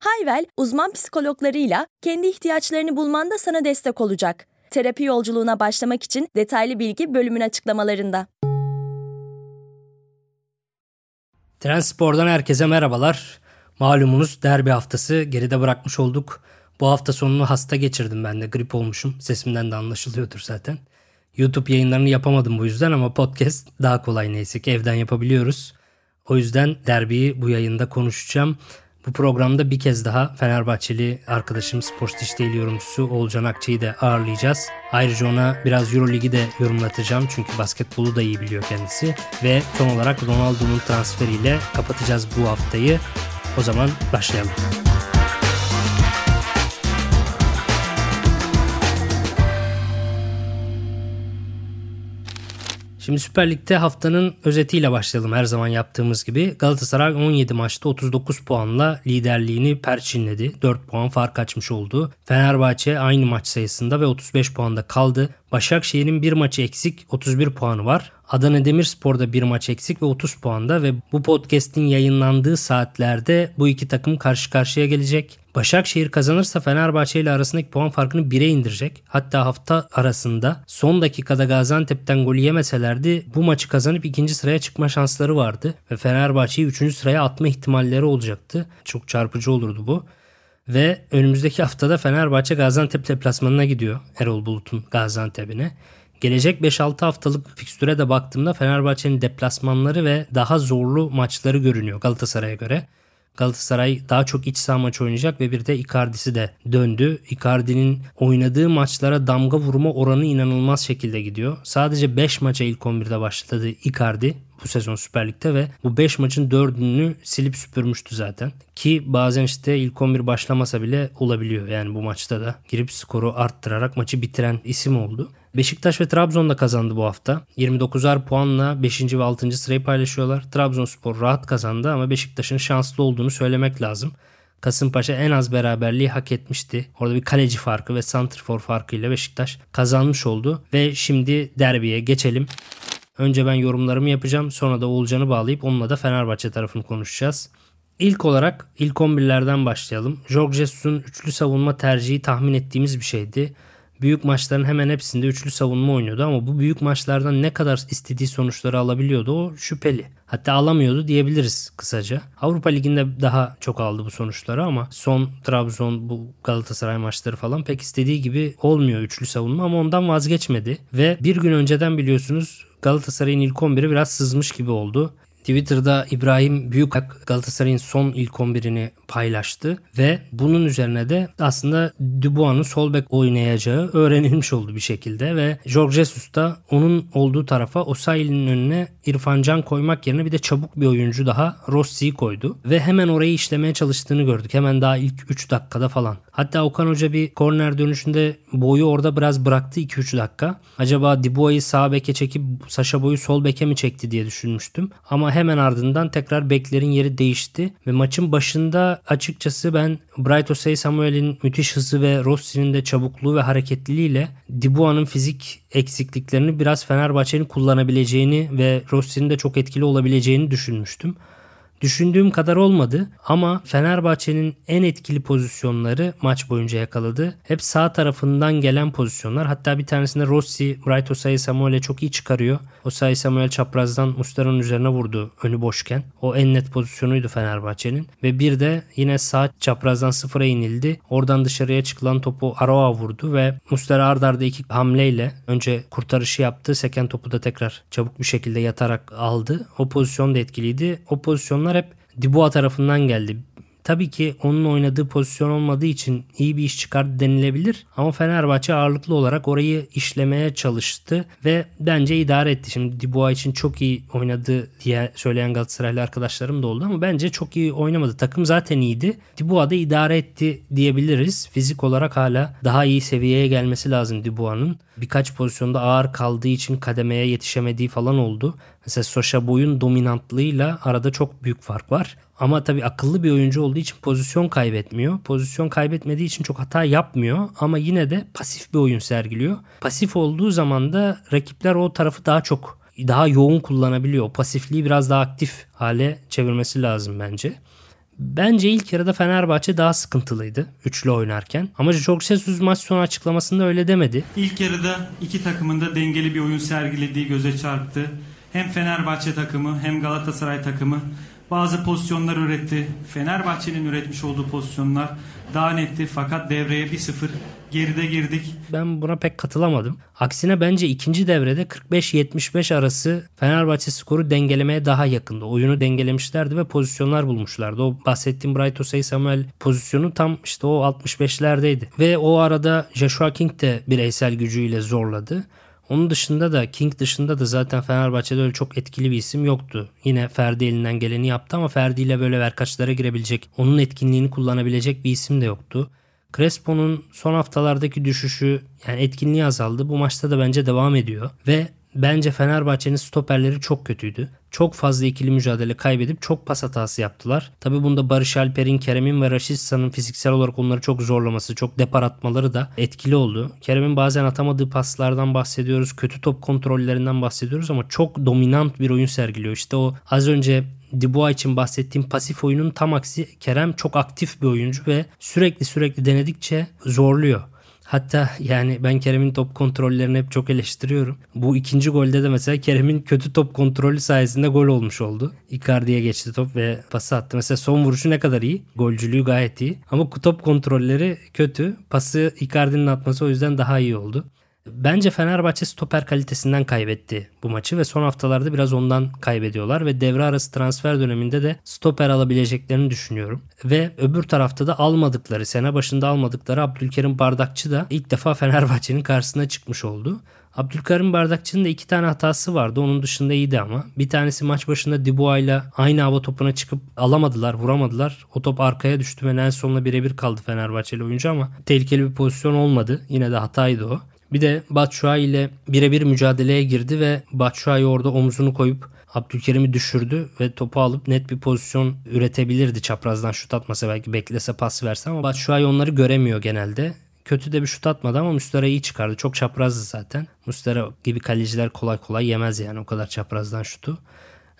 Hayvel, uzman psikologlarıyla kendi ihtiyaçlarını bulmanda sana destek olacak. Terapi yolculuğuna başlamak için detaylı bilgi bölümün açıklamalarında. Transpor'dan herkese merhabalar. Malumunuz derbi haftası geride bırakmış olduk. Bu hafta sonunu hasta geçirdim ben de grip olmuşum. Sesimden de anlaşılıyordur zaten. YouTube yayınlarını yapamadım bu yüzden ama podcast daha kolay neyse ki evden yapabiliyoruz. O yüzden derbiyi bu yayında konuşacağım. Bu programda bir kez daha Fenerbahçeli arkadaşım Spor Stitch yorumcusu Oğulcan Akçı'yı da ağırlayacağız. Ayrıca ona biraz Euroligi de yorumlatacağım çünkü basketbolu da iyi biliyor kendisi. Ve son olarak Ronaldo'nun transferiyle kapatacağız bu haftayı. O zaman başlayalım. Şimdi Süper Lig'de haftanın özetiyle başlayalım her zaman yaptığımız gibi. Galatasaray 17 maçta 39 puanla liderliğini perçinledi. 4 puan fark açmış oldu. Fenerbahçe aynı maç sayısında ve 35 puanda kaldı. Başakşehir'in bir maçı eksik 31 puanı var. Adana Demirspor'da bir maç eksik ve 30 puanda ve bu podcast'in yayınlandığı saatlerde bu iki takım karşı karşıya gelecek. Başakşehir kazanırsa Fenerbahçe ile arasındaki puan farkını 1'e indirecek. Hatta hafta arasında son dakikada Gaziantep'ten golü yemeselerdi bu maçı kazanıp ikinci sıraya çıkma şansları vardı. Ve Fenerbahçe'yi üçüncü sıraya atma ihtimalleri olacaktı. Çok çarpıcı olurdu bu. Ve önümüzdeki haftada Fenerbahçe Gaziantep deplasmanına gidiyor. Erol Bulut'un Gaziantep'ine. Gelecek 5-6 haftalık fikstüre de baktığımda Fenerbahçe'nin deplasmanları ve daha zorlu maçları görünüyor Galatasaray'a göre. Galatasaray daha çok iç saha maç oynayacak ve bir de Icardi'si de döndü. Icardi'nin oynadığı maçlara damga vurma oranı inanılmaz şekilde gidiyor. Sadece 5 maça ilk 11'de başladı Icardi bu sezon Süper Lig'de ve bu 5 maçın 4'ünü silip süpürmüştü zaten. Ki bazen işte ilk 11 başlamasa bile olabiliyor yani bu maçta da girip skoru arttırarak maçı bitiren isim oldu. Beşiktaş ve Trabzon da kazandı bu hafta. 29'ar puanla 5. ve 6. sırayı paylaşıyorlar. Trabzonspor rahat kazandı ama Beşiktaş'ın şanslı olduğunu söylemek lazım. Kasımpaşa en az beraberliği hak etmişti. Orada bir kaleci farkı ve santrfor farkıyla Beşiktaş kazanmış oldu. Ve şimdi derbiye geçelim. Önce ben yorumlarımı yapacağım. Sonra da Oğulcan'ı bağlayıp onunla da Fenerbahçe tarafını konuşacağız. İlk olarak ilk 11'lerden başlayalım. Jorge Jesus'un üçlü savunma tercihi tahmin ettiğimiz bir şeydi. Büyük maçların hemen hepsinde üçlü savunma oynuyordu ama bu büyük maçlardan ne kadar istediği sonuçları alabiliyordu o şüpheli. Hatta alamıyordu diyebiliriz kısaca. Avrupa Ligi'nde daha çok aldı bu sonuçları ama son Trabzon bu Galatasaray maçları falan pek istediği gibi olmuyor üçlü savunma ama ondan vazgeçmedi. Ve bir gün önceden biliyorsunuz Galatasaray'ın ilk 11'i biraz sızmış gibi oldu. Twitter'da İbrahim Büyükak Galatasaray'ın son ilk 11'ini paylaştı ve bunun üzerine de aslında Dubois'un sol bek oynayacağı öğrenilmiş oldu bir şekilde ve Jorge Jesus da onun olduğu tarafa Osayi'nin önüne İrfan Can koymak yerine bir de çabuk bir oyuncu daha Rossi'yi koydu ve hemen orayı işlemeye çalıştığını gördük. Hemen daha ilk 3 dakikada falan. Hatta Okan Hoca bir korner dönüşünde boyu orada biraz bıraktı 2-3 dakika. Acaba Dubois'u sağ beke çekip Saşa boyu sol beke mi çekti diye düşünmüştüm. Ama hemen ardından tekrar beklerin yeri değişti ve maçın başında açıkçası ben Bright Osei Samuel'in müthiş hızı ve Rossi'nin de çabukluğu ve hareketliliğiyle Dubois'un fizik eksikliklerini biraz Fenerbahçe'nin kullanabileceğini ve Rossi'nin de çok etkili olabileceğini düşünmüştüm. Düşündüğüm kadar olmadı ama Fenerbahçe'nin en etkili pozisyonları maç boyunca yakaladı. Hep sağ tarafından gelen pozisyonlar. Hatta bir tanesinde Rossi, Bright Osayi Samuel'e çok iyi çıkarıyor. Osayi Samuel çaprazdan Muslera'nın üzerine vurdu önü boşken. O en net pozisyonuydu Fenerbahçe'nin. Ve bir de yine sağ çaprazdan sıfıra inildi. Oradan dışarıya çıkılan topu Aroa vurdu ve Muslera ardarda iki hamleyle önce kurtarışı yaptı. Seken topu da tekrar çabuk bir şekilde yatarak aldı. O pozisyon da etkiliydi. O pozisyonlar hep Dubois tarafından geldi tabii ki onun oynadığı pozisyon olmadığı için iyi bir iş çıkardı denilebilir. Ama Fenerbahçe ağırlıklı olarak orayı işlemeye çalıştı ve bence idare etti. Şimdi Dubois için çok iyi oynadı diye söyleyen Galatasaraylı arkadaşlarım da oldu ama bence çok iyi oynamadı. Takım zaten iyiydi. Dubois da idare etti diyebiliriz. Fizik olarak hala daha iyi seviyeye gelmesi lazım Dubois'ın. Birkaç pozisyonda ağır kaldığı için kademeye yetişemediği falan oldu. Mesela Soşa boyun dominantlığıyla arada çok büyük fark var. Ama tabii akıllı bir oyuncu olduğu için pozisyon kaybetmiyor. Pozisyon kaybetmediği için çok hata yapmıyor ama yine de pasif bir oyun sergiliyor. Pasif olduğu zaman da rakipler o tarafı daha çok daha yoğun kullanabiliyor. O pasifliği biraz daha aktif hale çevirmesi lazım bence. Bence ilk yarıda Fenerbahçe daha sıkıntılıydı üçlü oynarken. Ama çok Jesus maç sonu açıklamasında öyle demedi. İlk yarıda iki takımın da dengeli bir oyun sergilediği göze çarptı. Hem Fenerbahçe takımı hem Galatasaray takımı bazı pozisyonlar üretti. Fenerbahçe'nin üretmiş olduğu pozisyonlar daha netti fakat devreye 1-0 geride girdik. Ben buna pek katılamadım. Aksine bence ikinci devrede 45-75 arası Fenerbahçe skoru dengelemeye daha yakındı. Oyunu dengelemişlerdi ve pozisyonlar bulmuşlardı. O bahsettiğim Bright Osay Samuel pozisyonu tam işte o 65'lerdeydi. Ve o arada Joshua King de bireysel gücüyle zorladı. Onun dışında da King dışında da zaten Fenerbahçe'de öyle çok etkili bir isim yoktu. Yine Ferdi elinden geleni yaptı ama Ferdi ile böyle verkaçlara girebilecek, onun etkinliğini kullanabilecek bir isim de yoktu. Crespo'nun son haftalardaki düşüşü yani etkinliği azaldı. Bu maçta da bence devam ediyor ve bence Fenerbahçe'nin stoperleri çok kötüydü. Çok fazla ikili mücadele kaybedip çok pas hatası yaptılar. Tabi bunda Barış Alper'in, Kerem'in ve Raşitsa'nın fiziksel olarak onları çok zorlaması, çok depar atmaları da etkili oldu. Kerem'in bazen atamadığı paslardan bahsediyoruz. Kötü top kontrollerinden bahsediyoruz ama çok dominant bir oyun sergiliyor. İşte o az önce Dubois için bahsettiğim pasif oyunun tam aksi Kerem çok aktif bir oyuncu ve sürekli sürekli denedikçe zorluyor. Hatta yani ben Kerem'in top kontrollerini hep çok eleştiriyorum. Bu ikinci golde de mesela Kerem'in kötü top kontrolü sayesinde gol olmuş oldu. Icardi'ye geçti top ve pası attı. Mesela son vuruşu ne kadar iyi. Golcülüğü gayet iyi. Ama top kontrolleri kötü. Pası Icardi'nin atması o yüzden daha iyi oldu. Bence Fenerbahçe stoper kalitesinden kaybetti bu maçı ve son haftalarda biraz ondan kaybediyorlar ve devre arası transfer döneminde de stoper alabileceklerini düşünüyorum. Ve öbür tarafta da almadıkları, sene başında almadıkları Abdülkerim Bardakçı da ilk defa Fenerbahçe'nin karşısına çıkmış oldu. Abdülkerim Bardakçı'nın da iki tane hatası vardı. Onun dışında iyiydi ama. Bir tanesi maç başında Dubois ile aynı hava topuna çıkıp alamadılar, vuramadılar. O top arkaya düştü ve Nelson'la birebir kaldı Fenerbahçeli oyuncu ama tehlikeli bir pozisyon olmadı. Yine de hataydı o. Bir de Batshuayi ile birebir mücadeleye girdi ve Batshuayi orada omzunu koyup Abdülkerim'i düşürdü ve topu alıp net bir pozisyon üretebilirdi çaprazdan şut atmasa belki beklese pas verse ama Batshuayi onları göremiyor genelde. Kötü de bir şut atmadı ama Mustera iyi çıkardı. Çok çaprazdı zaten. Mustera gibi kaleciler kolay kolay yemez yani o kadar çaprazdan şutu.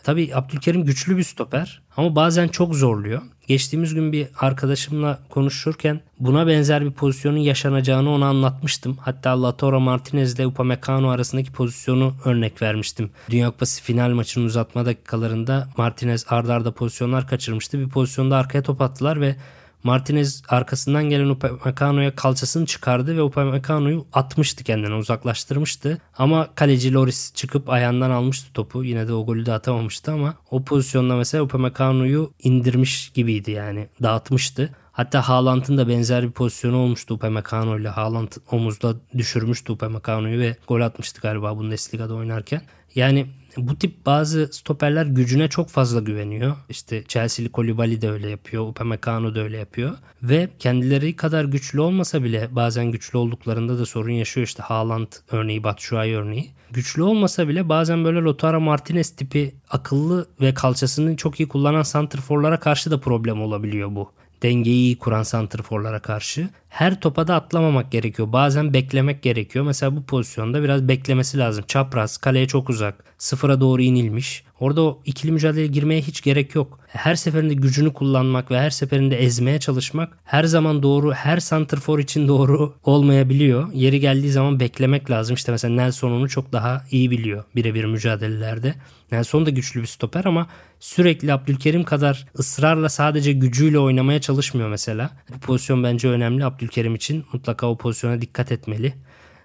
Tabii Abdülkerim güçlü bir stoper ama bazen çok zorluyor. Geçtiğimiz gün bir arkadaşımla konuşurken buna benzer bir pozisyonun yaşanacağını ona anlatmıştım. Hatta Latora Martinez ile Upamecano arasındaki pozisyonu örnek vermiştim. Dünya Kupası final maçının uzatma dakikalarında Martinez ardarda arda pozisyonlar kaçırmıştı. Bir pozisyonda arkaya top attılar ve Martinez arkasından gelen Upamecano'ya kalçasını çıkardı ve Upamecano'yu atmıştı kendine uzaklaştırmıştı. Ama kaleci Loris çıkıp ayağından almıştı topu. Yine de o golü de atamamıştı ama o pozisyonda mesela Upamecano'yu indirmiş gibiydi yani dağıtmıştı. Hatta Haaland'ın da benzer bir pozisyonu olmuştu Upamecano ile. Haaland omuzda düşürmüştü Upamecano'yu ve gol atmıştı galiba Bundesliga'da oynarken. Yani bu tip bazı stoperler gücüne çok fazla güveniyor. İşte Chelsea'li Koulibaly de öyle yapıyor. Upamecano da öyle yapıyor. Ve kendileri kadar güçlü olmasa bile bazen güçlü olduklarında da sorun yaşıyor. İşte Haaland örneği, Batshuayi örneği. Güçlü olmasa bile bazen böyle Lautaro Martinez tipi akıllı ve kalçasını çok iyi kullanan santrforlara karşı da problem olabiliyor bu dengeyi kuran santrforlara karşı. Her topa da atlamamak gerekiyor. Bazen beklemek gerekiyor. Mesela bu pozisyonda biraz beklemesi lazım. Çapraz, kaleye çok uzak, sıfıra doğru inilmiş. Orada o ikili mücadeleye girmeye hiç gerek yok. Her seferinde gücünü kullanmak ve her seferinde ezmeye çalışmak her zaman doğru, her santrfor için doğru olmayabiliyor. Yeri geldiği zaman beklemek lazım. İşte mesela Nelson onu çok daha iyi biliyor birebir mücadelelerde. Nelson da güçlü bir stoper ama sürekli Abdülkerim kadar ısrarla sadece gücüyle oynamaya çalışmıyor mesela. Bu pozisyon bence önemli Abdülkerim için. Mutlaka o pozisyona dikkat etmeli.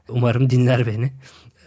Umarım dinler beni.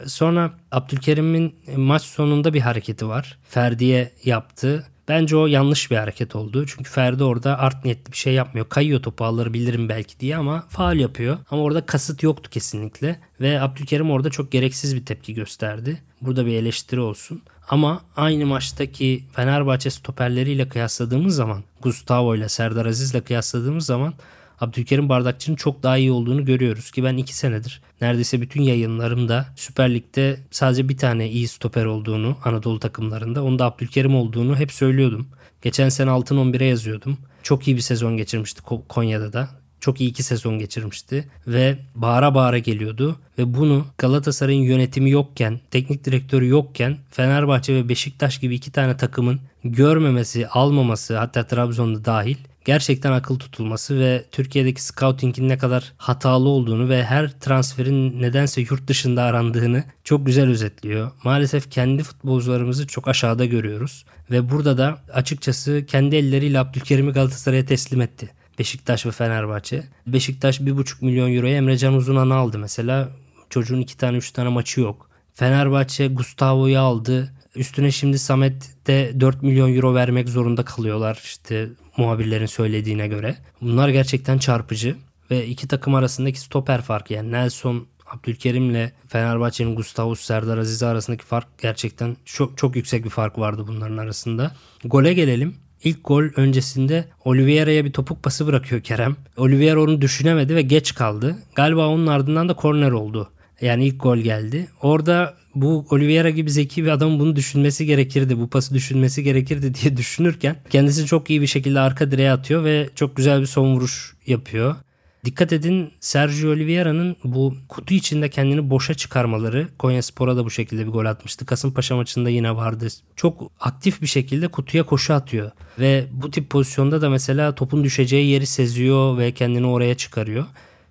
Sonra Abdülkerim'in maç sonunda bir hareketi var. Ferdi'ye yaptı. Bence o yanlış bir hareket oldu. Çünkü Ferdi orada art niyetli bir şey yapmıyor. Kayıyor topu alır bilirim belki diye ama faal yapıyor. Ama orada kasıt yoktu kesinlikle. Ve Abdülkerim orada çok gereksiz bir tepki gösterdi. Burada bir eleştiri olsun. Ama aynı maçtaki Fenerbahçe stoperleriyle kıyasladığımız zaman Gustavo ile Serdar Aziz ile kıyasladığımız zaman Abdülkerim Bardakçı'nın çok daha iyi olduğunu görüyoruz ki ben iki senedir neredeyse bütün yayınlarımda Süper Lig'de sadece bir tane iyi stoper olduğunu Anadolu takımlarında onu da Abdülkerim olduğunu hep söylüyordum. Geçen sene altın 11'e yazıyordum. Çok iyi bir sezon geçirmişti Konya'da da. Çok iyi iki sezon geçirmişti ve bağıra bağıra geliyordu ve bunu Galatasaray'ın yönetimi yokken, teknik direktörü yokken Fenerbahçe ve Beşiktaş gibi iki tane takımın görmemesi, almaması hatta Trabzon'da dahil gerçekten akıl tutulması ve Türkiye'deki scouting'in ne kadar hatalı olduğunu ve her transferin nedense yurt dışında arandığını çok güzel özetliyor. Maalesef kendi futbolcularımızı çok aşağıda görüyoruz ve burada da açıkçası kendi elleriyle Abdülkerim'i Galatasaray'a teslim etti. Beşiktaş ve Fenerbahçe. Beşiktaş 1,5 milyon euroya Emre Can Uzunan'ı aldı mesela. Çocuğun 2 tane 3 tane maçı yok. Fenerbahçe Gustavo'yu aldı. Üstüne şimdi Samet'te 4 milyon euro vermek zorunda kalıyorlar işte muhabirlerin söylediğine göre. Bunlar gerçekten çarpıcı ve iki takım arasındaki stoper farkı yani Nelson Abdülkerim'le Fenerbahçe'nin Gustavo Serdar Aziz arasındaki fark gerçekten çok çok yüksek bir fark vardı bunların arasında. Gole gelelim. İlk gol öncesinde Oliveira'ya bir topuk pası bırakıyor Kerem. Oliveira onu düşünemedi ve geç kaldı. Galiba onun ardından da korner oldu. Yani ilk gol geldi. Orada bu Oliveira gibi zeki bir adam bunu düşünmesi gerekirdi. Bu pası düşünmesi gerekirdi diye düşünürken kendisi çok iyi bir şekilde arka direğe atıyor ve çok güzel bir son vuruş yapıyor. Dikkat edin Sergio Oliveira'nın bu kutu içinde kendini boşa çıkarmaları Konya Spor'a da bu şekilde bir gol atmıştı. Kasımpaşa maçında yine vardı. Çok aktif bir şekilde kutuya koşu atıyor. Ve bu tip pozisyonda da mesela topun düşeceği yeri seziyor ve kendini oraya çıkarıyor.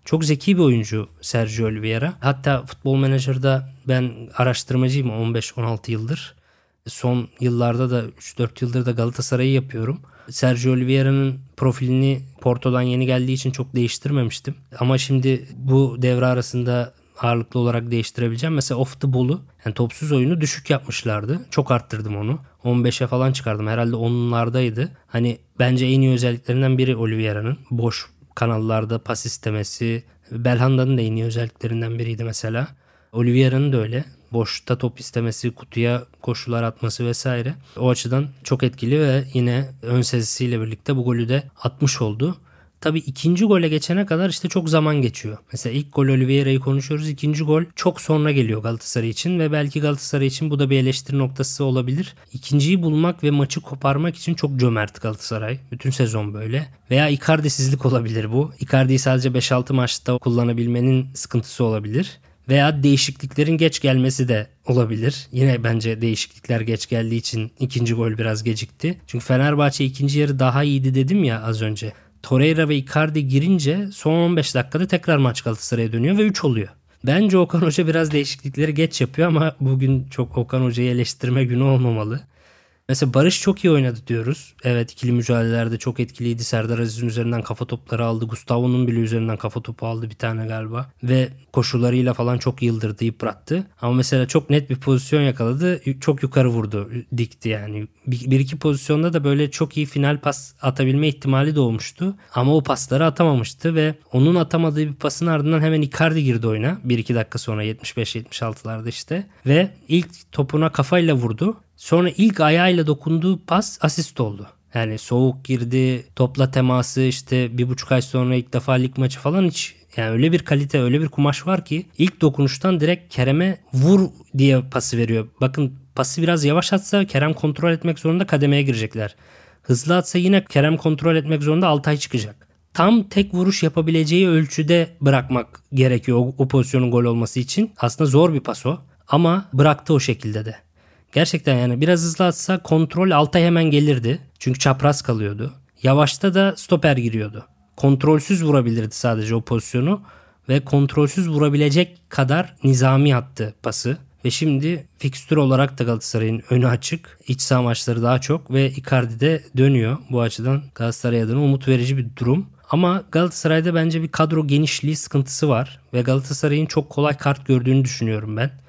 Çok zeki bir oyuncu Sergio Oliveira. Hatta futbol menajerda ben araştırmacıyım 15-16 yıldır. Son yıllarda da 3-4 yıldır da Galatasaray'ı yapıyorum. Sergio Oliveira'nın profilini Porto'dan yeni geldiği için çok değiştirmemiştim. Ama şimdi bu devre arasında ağırlıklı olarak değiştirebileceğim. Mesela off the ball'u yani topsuz oyunu düşük yapmışlardı. Çok arttırdım onu. 15'e falan çıkardım. Herhalde onlardaydı. Hani bence en iyi özelliklerinden biri Oliveira'nın. Boş kanallarda pas istemesi. Belhanda'nın da en iyi özelliklerinden biriydi mesela. Oliveira'nın da öyle. Boşta top istemesi, kutuya koşular atması vesaire. O açıdan çok etkili ve yine ön sezisiyle birlikte bu golü de atmış oldu. Tabi ikinci gole geçene kadar işte çok zaman geçiyor. Mesela ilk gol Oliveira'yı konuşuyoruz. İkinci gol çok sonra geliyor Galatasaray için ve belki Galatasaray için bu da bir eleştiri noktası olabilir. İkinciyi bulmak ve maçı koparmak için çok cömert Galatasaray. Bütün sezon böyle. Veya Icardi'sizlik olabilir bu. Icardi'yi sadece 5-6 maçta kullanabilmenin sıkıntısı olabilir veya değişikliklerin geç gelmesi de olabilir. Yine bence değişiklikler geç geldiği için ikinci gol biraz gecikti. Çünkü Fenerbahçe ikinci yarı daha iyiydi dedim ya az önce. Torreira ve Icardi girince son 15 dakikada tekrar maç Galatasaray'a dönüyor ve 3 oluyor. Bence Okan Hoca biraz değişiklikleri geç yapıyor ama bugün çok Okan Hoca'yı eleştirme günü olmamalı. Mesela Barış çok iyi oynadı diyoruz. Evet ikili mücadelelerde çok etkiliydi. Serdar Aziz'in üzerinden kafa topları aldı. Gustavo'nun bile üzerinden kafa topu aldı bir tane galiba. Ve koşularıyla falan çok yıldırdı, yıprattı. Ama mesela çok net bir pozisyon yakaladı. Çok yukarı vurdu, dikti yani. Bir, bir iki pozisyonda da böyle çok iyi final pas atabilme ihtimali doğmuştu. Ama o pasları atamamıştı ve onun atamadığı bir pasın ardından hemen Icardi girdi oyuna. 1-2 dakika sonra 75-76'larda işte. Ve ilk topuna kafayla vurdu. Sonra ilk ayağıyla dokunduğu pas asist oldu. Yani soğuk girdi, topla teması işte bir buçuk ay sonra ilk defa lig maçı falan hiç yani öyle bir kalite, öyle bir kumaş var ki ilk dokunuştan direkt Kerem'e vur diye pası veriyor. Bakın pası biraz yavaş atsa Kerem kontrol etmek zorunda kademeye girecekler. Hızlı atsa yine Kerem kontrol etmek zorunda Altay çıkacak. Tam tek vuruş yapabileceği ölçüde bırakmak gerekiyor o, o pozisyonun gol olması için. Aslında zor bir pas o ama bıraktı o şekilde de. Gerçekten yani biraz hızlı atsa kontrol alta hemen gelirdi. Çünkü çapraz kalıyordu. Yavaşta da stoper giriyordu. Kontrolsüz vurabilirdi sadece o pozisyonu ve kontrolsüz vurabilecek kadar nizami attı pası. Ve şimdi fikstür olarak da Galatasaray'ın önü açık. İç saha maçları daha çok ve Icardi de dönüyor. Bu açıdan Galatasaray adına umut verici bir durum. Ama Galatasaray'da bence bir kadro genişliği sıkıntısı var ve Galatasaray'ın çok kolay kart gördüğünü düşünüyorum ben.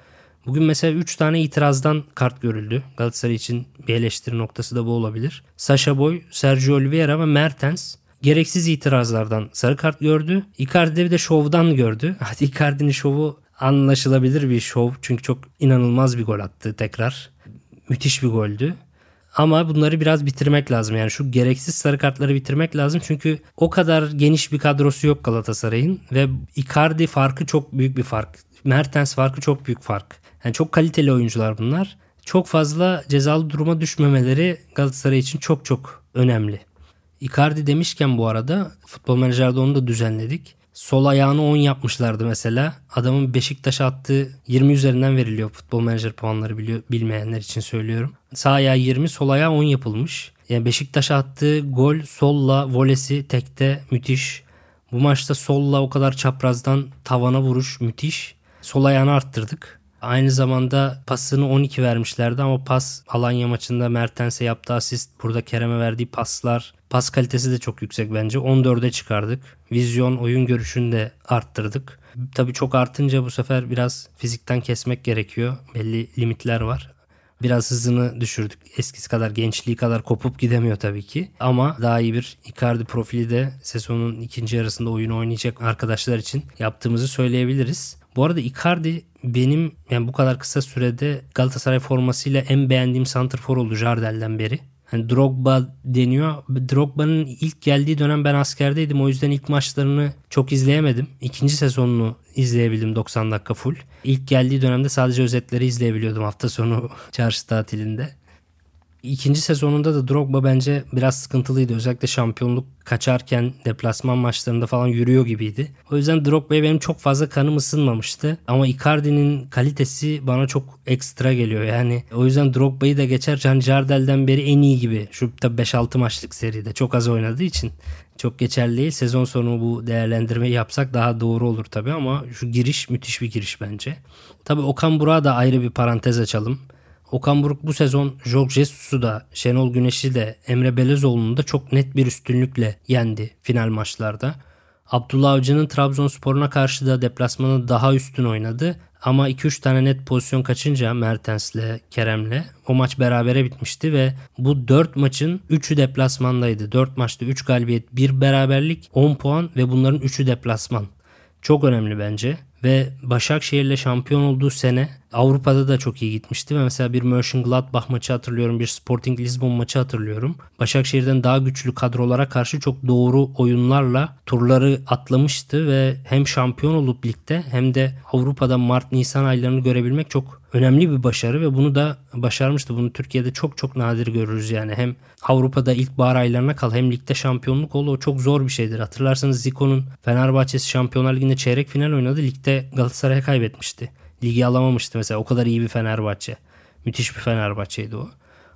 Bugün mesela 3 tane itirazdan kart görüldü. Galatasaray için bir eleştiri noktası da bu olabilir. Sasha Boy, Sergio Oliveira ve Mertens gereksiz itirazlardan sarı kart gördü. Icardi bir de şovdan gördü. Hadi Icardi'nin şovu anlaşılabilir bir şov. Çünkü çok inanılmaz bir gol attı tekrar. Müthiş bir goldü. Ama bunları biraz bitirmek lazım. Yani şu gereksiz sarı kartları bitirmek lazım. Çünkü o kadar geniş bir kadrosu yok Galatasaray'ın. Ve Icardi farkı çok büyük bir fark. Mertens farkı çok büyük fark. Yani çok kaliteli oyuncular bunlar. Çok fazla cezalı duruma düşmemeleri Galatasaray için çok çok önemli. Icardi demişken bu arada futbol menajerde onu da düzenledik. Sol ayağını 10 yapmışlardı mesela. Adamın Beşiktaş'a attığı 20 üzerinden veriliyor futbol menajer puanları biliyor, bilmeyenler için söylüyorum. Sağ ayağı 20, sol ayağı 10 yapılmış. Yani Beşiktaş'a attığı gol solla volesi tekte müthiş. Bu maçta solla o kadar çaprazdan tavana vuruş müthiş. Sol ayağını arttırdık. Aynı zamanda pasını 12 vermişlerdi ama pas Alanya maçında Mertens'e yaptığı asist, burada Kerem'e verdiği paslar, pas kalitesi de çok yüksek bence. 14'e çıkardık. Vizyon, oyun görüşünü de arttırdık. Tabii çok artınca bu sefer biraz fizikten kesmek gerekiyor. Belli limitler var. Biraz hızını düşürdük. Eskisi kadar gençliği kadar kopup gidemiyor tabii ki. Ama daha iyi bir Icardi profili de sezonun ikinci yarısında oyunu oynayacak arkadaşlar için yaptığımızı söyleyebiliriz. Bu arada Icardi benim yani bu kadar kısa sürede Galatasaray formasıyla en beğendiğim santrfor oldu Jardel'den beri. Hani Drogba deniyor. Drogba'nın ilk geldiği dönem ben askerdeydim. O yüzden ilk maçlarını çok izleyemedim. İkinci sezonunu izleyebildim 90 dakika full. İlk geldiği dönemde sadece özetleri izleyebiliyordum hafta sonu çarşı tatilinde. İkinci sezonunda da Drogba bence biraz sıkıntılıydı. Özellikle şampiyonluk kaçarken deplasman maçlarında falan yürüyor gibiydi. O yüzden Drogba'ya benim çok fazla kanım ısınmamıştı. Ama Icardi'nin kalitesi bana çok ekstra geliyor. Yani o yüzden Drogba'yı da geçer. Can Jardel'den beri en iyi gibi. Şu tabii 5-6 maçlık seride çok az oynadığı için çok geçerli değil. Sezon sonu bu değerlendirmeyi yapsak daha doğru olur tabii ama şu giriş müthiş bir giriş bence. Tabii Okan Burak'a da ayrı bir parantez açalım. Okan Buruk bu sezon Jorge Jesus'u da Şenol Güneş'i de Emre Belezoğlu'nu da çok net bir üstünlükle yendi final maçlarda. Abdullah Avcı'nın Trabzonspor'una karşı da deplasmanı daha üstün oynadı. Ama 2-3 tane net pozisyon kaçınca Mertens'le, Kerem'le o maç berabere bitmişti ve bu 4 maçın 3'ü deplasmandaydı. 4 maçta 3 galibiyet, 1 beraberlik, 10 puan ve bunların 3'ü deplasman. Çok önemli bence ve Başakşehir'le şampiyon olduğu sene Avrupa'da da çok iyi gitmişti ve mesela bir Mönchengladbach maçı hatırlıyorum, bir Sporting Lisbon maçı hatırlıyorum. Başakşehir'den daha güçlü kadrolara karşı çok doğru oyunlarla turları atlamıştı ve hem şampiyon olup ligde hem de Avrupa'da Mart-Nisan aylarını görebilmek çok önemli bir başarı ve bunu da başarmıştı. Bunu Türkiye'de çok çok nadir görürüz yani. Hem Avrupa'da ilk bahar aylarına kal hem ligde şampiyonluk oldu. O çok zor bir şeydir. Hatırlarsanız Zico'nun Fenerbahçe'si Şampiyonlar Ligi'nde çeyrek final oynadı. Ligde Galatasaray'a kaybetmişti. Ligi alamamıştı mesela. O kadar iyi bir Fenerbahçe. Müthiş bir Fenerbahçe'ydi o.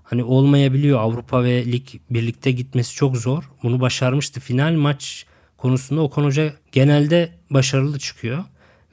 Hani olmayabiliyor. Avrupa ve lig birlikte gitmesi çok zor. Bunu başarmıştı. Final maç konusunda Okan Hoca genelde başarılı çıkıyor.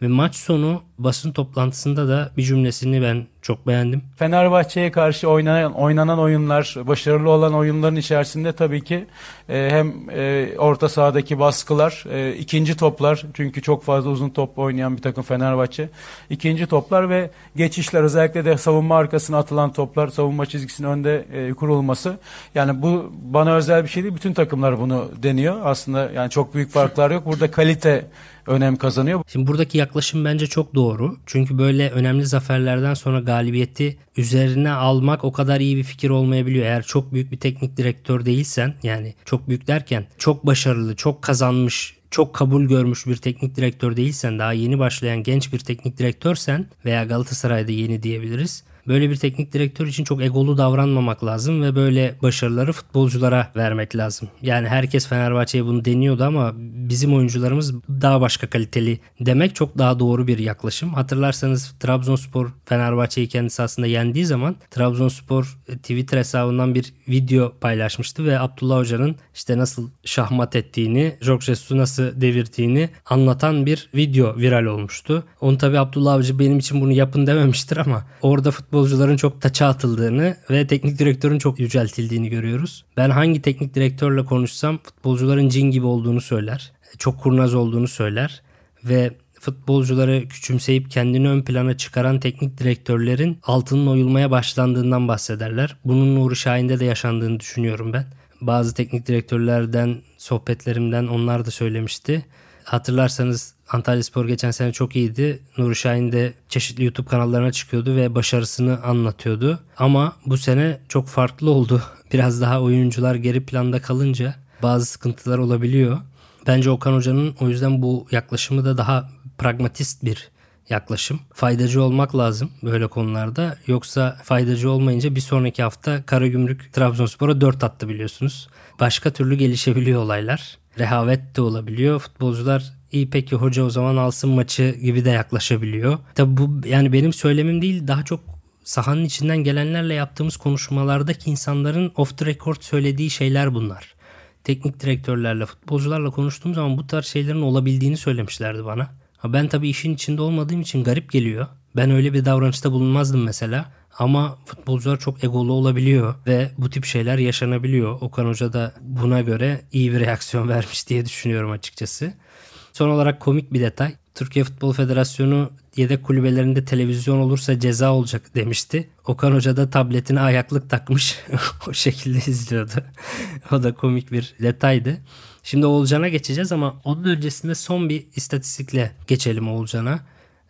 Ve maç sonu basın toplantısında da bir cümlesini ben çok beğendim. Fenerbahçe'ye karşı oynanan, oynanan oyunlar, başarılı olan oyunların içerisinde tabii ki e, hem e, orta sahadaki baskılar, e, ikinci toplar çünkü çok fazla uzun top oynayan bir takım Fenerbahçe. ikinci toplar ve geçişler özellikle de savunma arkasına atılan toplar, savunma çizgisinin önde e, kurulması. Yani bu bana özel bir şey değil. Bütün takımlar bunu deniyor. Aslında yani çok büyük farklar yok. Burada kalite önem kazanıyor. Şimdi buradaki yaklaşım bence çok doğru. Çünkü böyle önemli zaferlerden sonra galibiyeti üzerine almak o kadar iyi bir fikir olmayabiliyor. Eğer çok büyük bir teknik direktör değilsen yani çok büyük derken çok başarılı, çok kazanmış çok kabul görmüş bir teknik direktör değilsen daha yeni başlayan genç bir teknik direktörsen veya Galatasaray'da yeni diyebiliriz Böyle bir teknik direktör için çok egolu davranmamak lazım ve böyle başarıları futbolculara vermek lazım. Yani herkes Fenerbahçe'ye bunu deniyordu ama bizim oyuncularımız daha başka kaliteli demek çok daha doğru bir yaklaşım. Hatırlarsanız Trabzonspor Fenerbahçe'yi kendisi aslında yendiği zaman Trabzonspor e, Twitter hesabından bir video paylaşmıştı ve Abdullah Hoca'nın işte nasıl şahmat ettiğini, Jorge Jesus'u nasıl devirdiğini anlatan bir video viral olmuştu. Onu tabi Abdullah Avcı benim için bunu yapın dememiştir ama orada futbol futbolcuların çok taça atıldığını ve teknik direktörün çok yüceltildiğini görüyoruz. Ben hangi teknik direktörle konuşsam futbolcuların cin gibi olduğunu söyler. Çok kurnaz olduğunu söyler ve futbolcuları küçümseyip kendini ön plana çıkaran teknik direktörlerin altının oyulmaya başlandığından bahsederler. Bunun Nuri Şahin'de de yaşandığını düşünüyorum ben. Bazı teknik direktörlerden, sohbetlerimden onlar da söylemişti. Hatırlarsanız Antalya Spor geçen sene çok iyiydi. Nuri Şahin de çeşitli YouTube kanallarına çıkıyordu ve başarısını anlatıyordu. Ama bu sene çok farklı oldu. Biraz daha oyuncular geri planda kalınca bazı sıkıntılar olabiliyor. Bence Okan Hoca'nın o yüzden bu yaklaşımı da daha pragmatist bir yaklaşım. Faydacı olmak lazım böyle konularda. Yoksa faydacı olmayınca bir sonraki hafta Karagümrük Trabzonspor'a 4 attı biliyorsunuz. Başka türlü gelişebiliyor olaylar. Rehavet de olabiliyor. Futbolcular iyi peki hoca o zaman alsın maçı gibi de yaklaşabiliyor. Tabi bu yani benim söylemim değil daha çok sahanın içinden gelenlerle yaptığımız konuşmalardaki insanların off the record söylediği şeyler bunlar. Teknik direktörlerle, futbolcularla konuştuğum zaman bu tarz şeylerin olabildiğini söylemişlerdi bana. Ha ben tabii işin içinde olmadığım için garip geliyor. Ben öyle bir davranışta bulunmazdım mesela. Ama futbolcular çok egolu olabiliyor ve bu tip şeyler yaşanabiliyor. Okan Hoca da buna göre iyi bir reaksiyon vermiş diye düşünüyorum açıkçası. Son olarak komik bir detay. Türkiye Futbol Federasyonu yedek kulübelerinde televizyon olursa ceza olacak demişti. Okan Hoca da tabletine ayaklık takmış. o şekilde izliyordu. o da komik bir detaydı. Şimdi Oğulcan'a geçeceğiz ama onun öncesinde son bir istatistikle geçelim Oğulcan'a.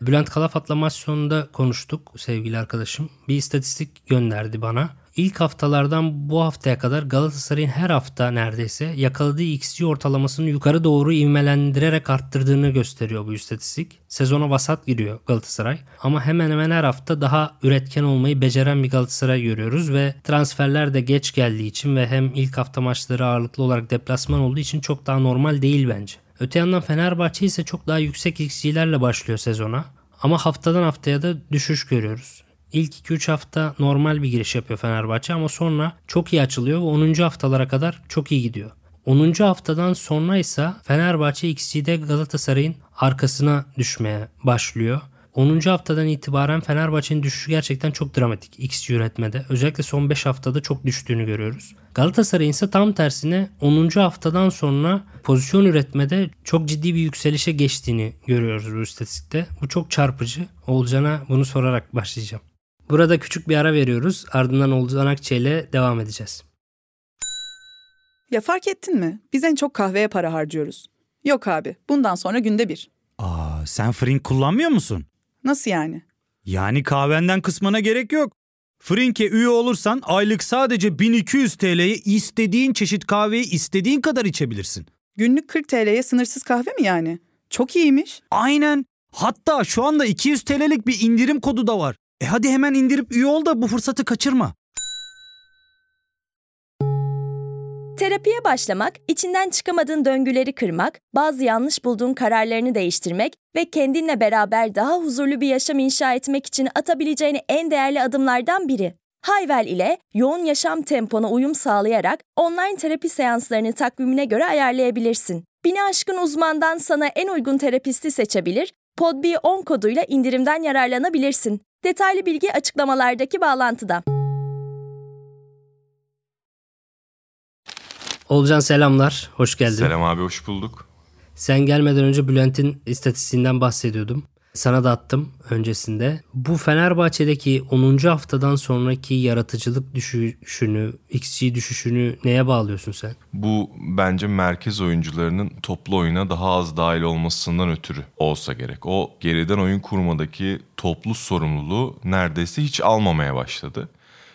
Bülent Kalafat'la maç sonunda konuştuk sevgili arkadaşım. Bir istatistik gönderdi bana. İlk haftalardan bu haftaya kadar Galatasaray'ın her hafta neredeyse yakaladığı XG ortalamasını yukarı doğru ivmelendirerek arttırdığını gösteriyor bu istatistik. Sezona vasat giriyor Galatasaray ama hemen hemen her hafta daha üretken olmayı beceren bir Galatasaray görüyoruz ve transferler de geç geldiği için ve hem ilk hafta maçları ağırlıklı olarak deplasman olduğu için çok daha normal değil bence. Öte yandan Fenerbahçe ise çok daha yüksek XG'lerle başlıyor sezona. Ama haftadan haftaya da düşüş görüyoruz. İlk 2-3 hafta normal bir giriş yapıyor Fenerbahçe ama sonra çok iyi açılıyor ve 10. haftalara kadar çok iyi gidiyor. 10. haftadan sonra ise Fenerbahçe XG'de Galatasaray'ın arkasına düşmeye başlıyor. 10. haftadan itibaren Fenerbahçe'nin düşüşü gerçekten çok dramatik XG üretmede. Özellikle son 5 haftada çok düştüğünü görüyoruz. Galatasaray'ın ise tam tersine 10. haftadan sonra pozisyon üretmede çok ciddi bir yükselişe geçtiğini görüyoruz bu istatistikte. Bu çok çarpıcı. Olcan'a bunu sorarak başlayacağım. Burada küçük bir ara veriyoruz. Ardından Olcan Akçe ile devam edeceğiz. Ya fark ettin mi? Biz en çok kahveye para harcıyoruz. Yok abi, bundan sonra günde bir. Aa, sen Frink kullanmıyor musun? Nasıl yani? Yani kahvenden kısmına gerek yok. Frink'e üye olursan aylık sadece 1200 TL'ye istediğin çeşit kahveyi istediğin kadar içebilirsin. Günlük 40 TL'ye sınırsız kahve mi yani? Çok iyiymiş. Aynen. Hatta şu anda 200 TL'lik bir indirim kodu da var. E hadi hemen indirip üye ol da bu fırsatı kaçırma. Terapiye başlamak, içinden çıkamadığın döngüleri kırmak, bazı yanlış bulduğun kararlarını değiştirmek ve kendinle beraber daha huzurlu bir yaşam inşa etmek için atabileceğin en değerli adımlardan biri. Hayvel ile yoğun yaşam tempona uyum sağlayarak online terapi seanslarını takvimine göre ayarlayabilirsin. Bini aşkın uzmandan sana en uygun terapisti seçebilir, PodB10 koduyla indirimden yararlanabilirsin. Detaylı bilgi açıklamalardaki bağlantıda. Olcan selamlar. Hoş geldin. Selam abi hoş bulduk. Sen gelmeden önce Bülent'in istatistiğinden bahsediyordum. Sana da attım öncesinde. Bu Fenerbahçe'deki 10. haftadan sonraki yaratıcılık düşüşünü, XG düşüşünü neye bağlıyorsun sen? Bu bence merkez oyuncularının toplu oyuna daha az dahil olmasından ötürü olsa gerek. O geriden oyun kurmadaki toplu sorumluluğu neredeyse hiç almamaya başladı.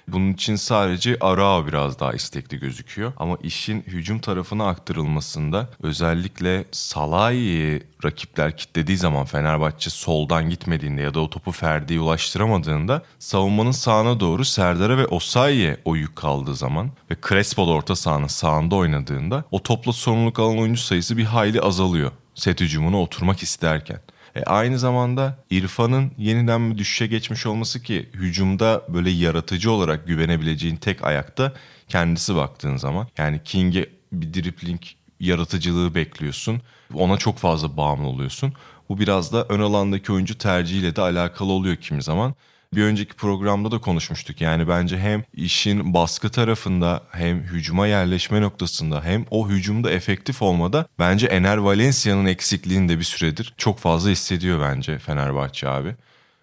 Bunun için sadece Arao biraz daha istekli gözüküyor. Ama işin hücum tarafına aktarılmasında özellikle Salah'ı rakipler kitlediği zaman Fenerbahçe soldan gitmediğinde ya da o topu Ferdi'ye ulaştıramadığında savunmanın sağına doğru Serdar'a ve Osayi'ye o yük kaldığı zaman ve Crespo da orta sahanın sağında oynadığında o topla sorumluluk alan oyuncu sayısı bir hayli azalıyor set hücumuna oturmak isterken. E aynı zamanda İrfan'ın yeniden bir düşüşe geçmiş olması ki hücumda böyle yaratıcı olarak güvenebileceğin tek ayakta kendisi baktığın zaman. Yani King'e bir dripling yaratıcılığı bekliyorsun. Ona çok fazla bağımlı oluyorsun. Bu biraz da ön alandaki oyuncu tercihiyle de alakalı oluyor kimi zaman. Bir önceki programda da konuşmuştuk. Yani bence hem işin baskı tarafında hem hücuma yerleşme noktasında hem o hücumda efektif olmada bence Ener Valencia'nın eksikliğini de bir süredir çok fazla hissediyor bence Fenerbahçe abi.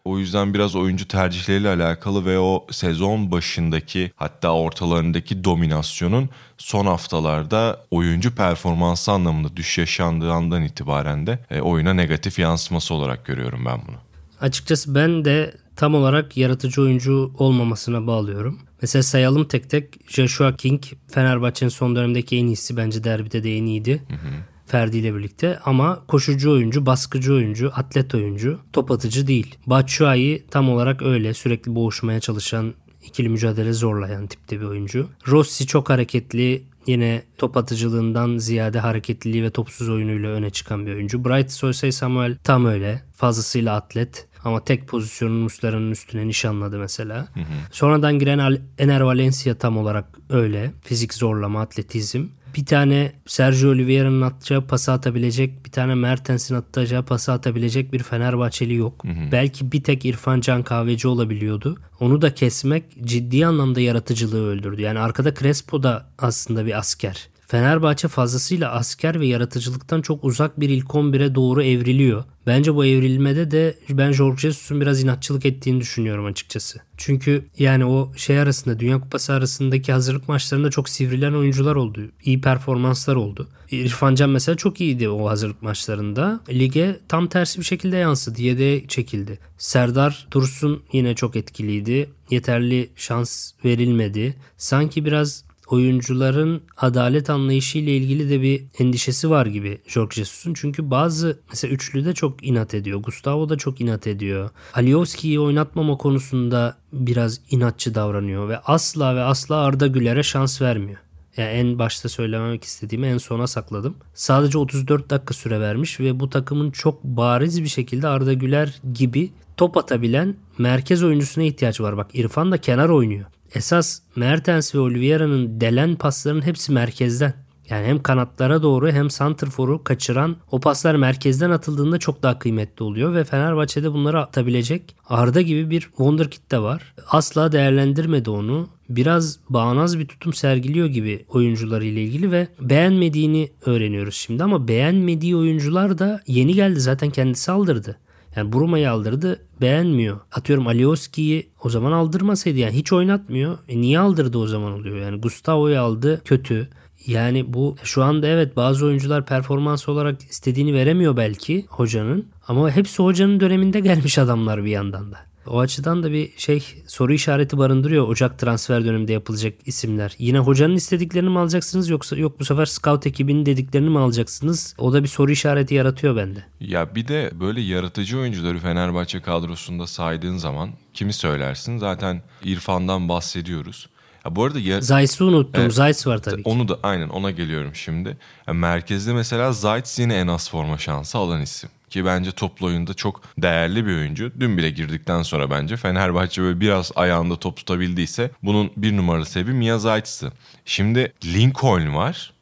O yüzden biraz oyuncu tercihleriyle alakalı ve o sezon başındaki hatta ortalarındaki dominasyonun son haftalarda oyuncu performansı anlamında düş yaşandığı andan itibaren de e, oyuna negatif yansıması olarak görüyorum ben bunu. Açıkçası ben de tam olarak yaratıcı oyuncu olmamasına bağlıyorum. Mesela sayalım tek tek. Joshua King Fenerbahçe'nin son dönemdeki en iyisi bence derbide de en iyiydi. Hı hı. Ferdi ile birlikte ama koşucu oyuncu, baskıcı oyuncu, atlet oyuncu, top atıcı değil. Batshuayi tam olarak öyle sürekli boğuşmaya çalışan, ikili mücadele zorlayan tipte bir oyuncu. Rossi çok hareketli, yine top atıcılığından ziyade hareketliliği ve topsuz oyunuyla öne çıkan bir oyuncu. Bright Soysay Samuel tam öyle. Fazlasıyla atlet. Ama tek pozisyonun Muslera'nın üstüne nişanladı mesela. Hı hı. Sonradan giren Ener Valencia tam olarak öyle. Fizik zorlama, atletizm bir tane Sergio Oliveira'nın atacağı pası atabilecek, bir tane Mertens'in atacağı pası atabilecek bir Fenerbahçeli yok. Hı hı. Belki bir tek İrfan Can Kahveci olabiliyordu. Onu da kesmek ciddi anlamda yaratıcılığı öldürdü. Yani arkada Crespo da aslında bir asker. Fenerbahçe fazlasıyla asker ve yaratıcılıktan çok uzak bir ilk 11'e doğru evriliyor. Bence bu evrilmede de ben Jorge Jesus'un biraz inatçılık ettiğini düşünüyorum açıkçası. Çünkü yani o şey arasında Dünya Kupası arasındaki hazırlık maçlarında çok sivrilen oyuncular oldu. İyi performanslar oldu. İrfan Can mesela çok iyiydi o hazırlık maçlarında. Lige tam tersi bir şekilde yansıdı. Yede çekildi. Serdar Dursun yine çok etkiliydi. Yeterli şans verilmedi. Sanki biraz oyuncuların adalet anlayışı ile ilgili de bir endişesi var gibi Jorge Jesus'un. Çünkü bazı mesela üçlüde çok inat ediyor. Gustavo da çok inat ediyor. Alioski'yi oynatmama konusunda biraz inatçı davranıyor ve asla ve asla Arda Güler'e şans vermiyor. Yani en başta söylemek istediğimi en sona sakladım. Sadece 34 dakika süre vermiş ve bu takımın çok bariz bir şekilde Arda Güler gibi top atabilen merkez oyuncusuna ihtiyaç var. Bak İrfan da kenar oynuyor esas Mertens ve Oliveira'nın delen pasların hepsi merkezden. Yani hem kanatlara doğru hem santrforu kaçıran o paslar merkezden atıldığında çok daha kıymetli oluyor ve Fenerbahçe'de bunları atabilecek Arda gibi bir wonderkid de var. Asla değerlendirmedi onu. Biraz bağnaz bir tutum sergiliyor gibi oyuncuları ile ilgili ve beğenmediğini öğreniyoruz şimdi ama beğenmediği oyuncular da yeni geldi zaten kendisi aldırdı. Yani Bruma'yı aldırdı beğenmiyor. Atıyorum Alioski'yi o zaman aldırmasaydı yani hiç oynatmıyor. E niye aldırdı o zaman oluyor? Yani Gustavo'yu aldı kötü. Yani bu şu anda evet bazı oyuncular performans olarak istediğini veremiyor belki hocanın. Ama hepsi hocanın döneminde gelmiş adamlar bir yandan da. O açıdan da bir şey soru işareti barındırıyor Ocak transfer döneminde yapılacak isimler. Yine hocanın istediklerini mi alacaksınız yoksa yok bu sefer scout ekibinin dediklerini mi alacaksınız? O da bir soru işareti yaratıyor bende. Ya bir de böyle yaratıcı oyuncuları Fenerbahçe kadrosunda saydığın zaman kimi söylersin? Zaten İrfan'dan bahsediyoruz. Ya bu arada ya, Zayt'sı unuttum. Evet, Zayt var tabii ki. Onu da aynen ona geliyorum şimdi. Ya merkezde mesela Zayt yine en az forma şansı alan isim ki bence toplu oyunda çok değerli bir oyuncu. Dün bile girdikten sonra bence Fenerbahçe böyle biraz ayağında top tutabildiyse bunun bir numaralı sebebi Mia Zayt'sı. Şimdi Lincoln var.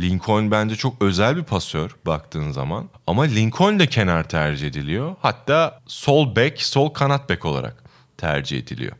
Lincoln bence çok özel bir pasör baktığın zaman. Ama Lincoln de kenar tercih ediliyor. Hatta sol bek, sol kanat bek olarak tercih ediliyor.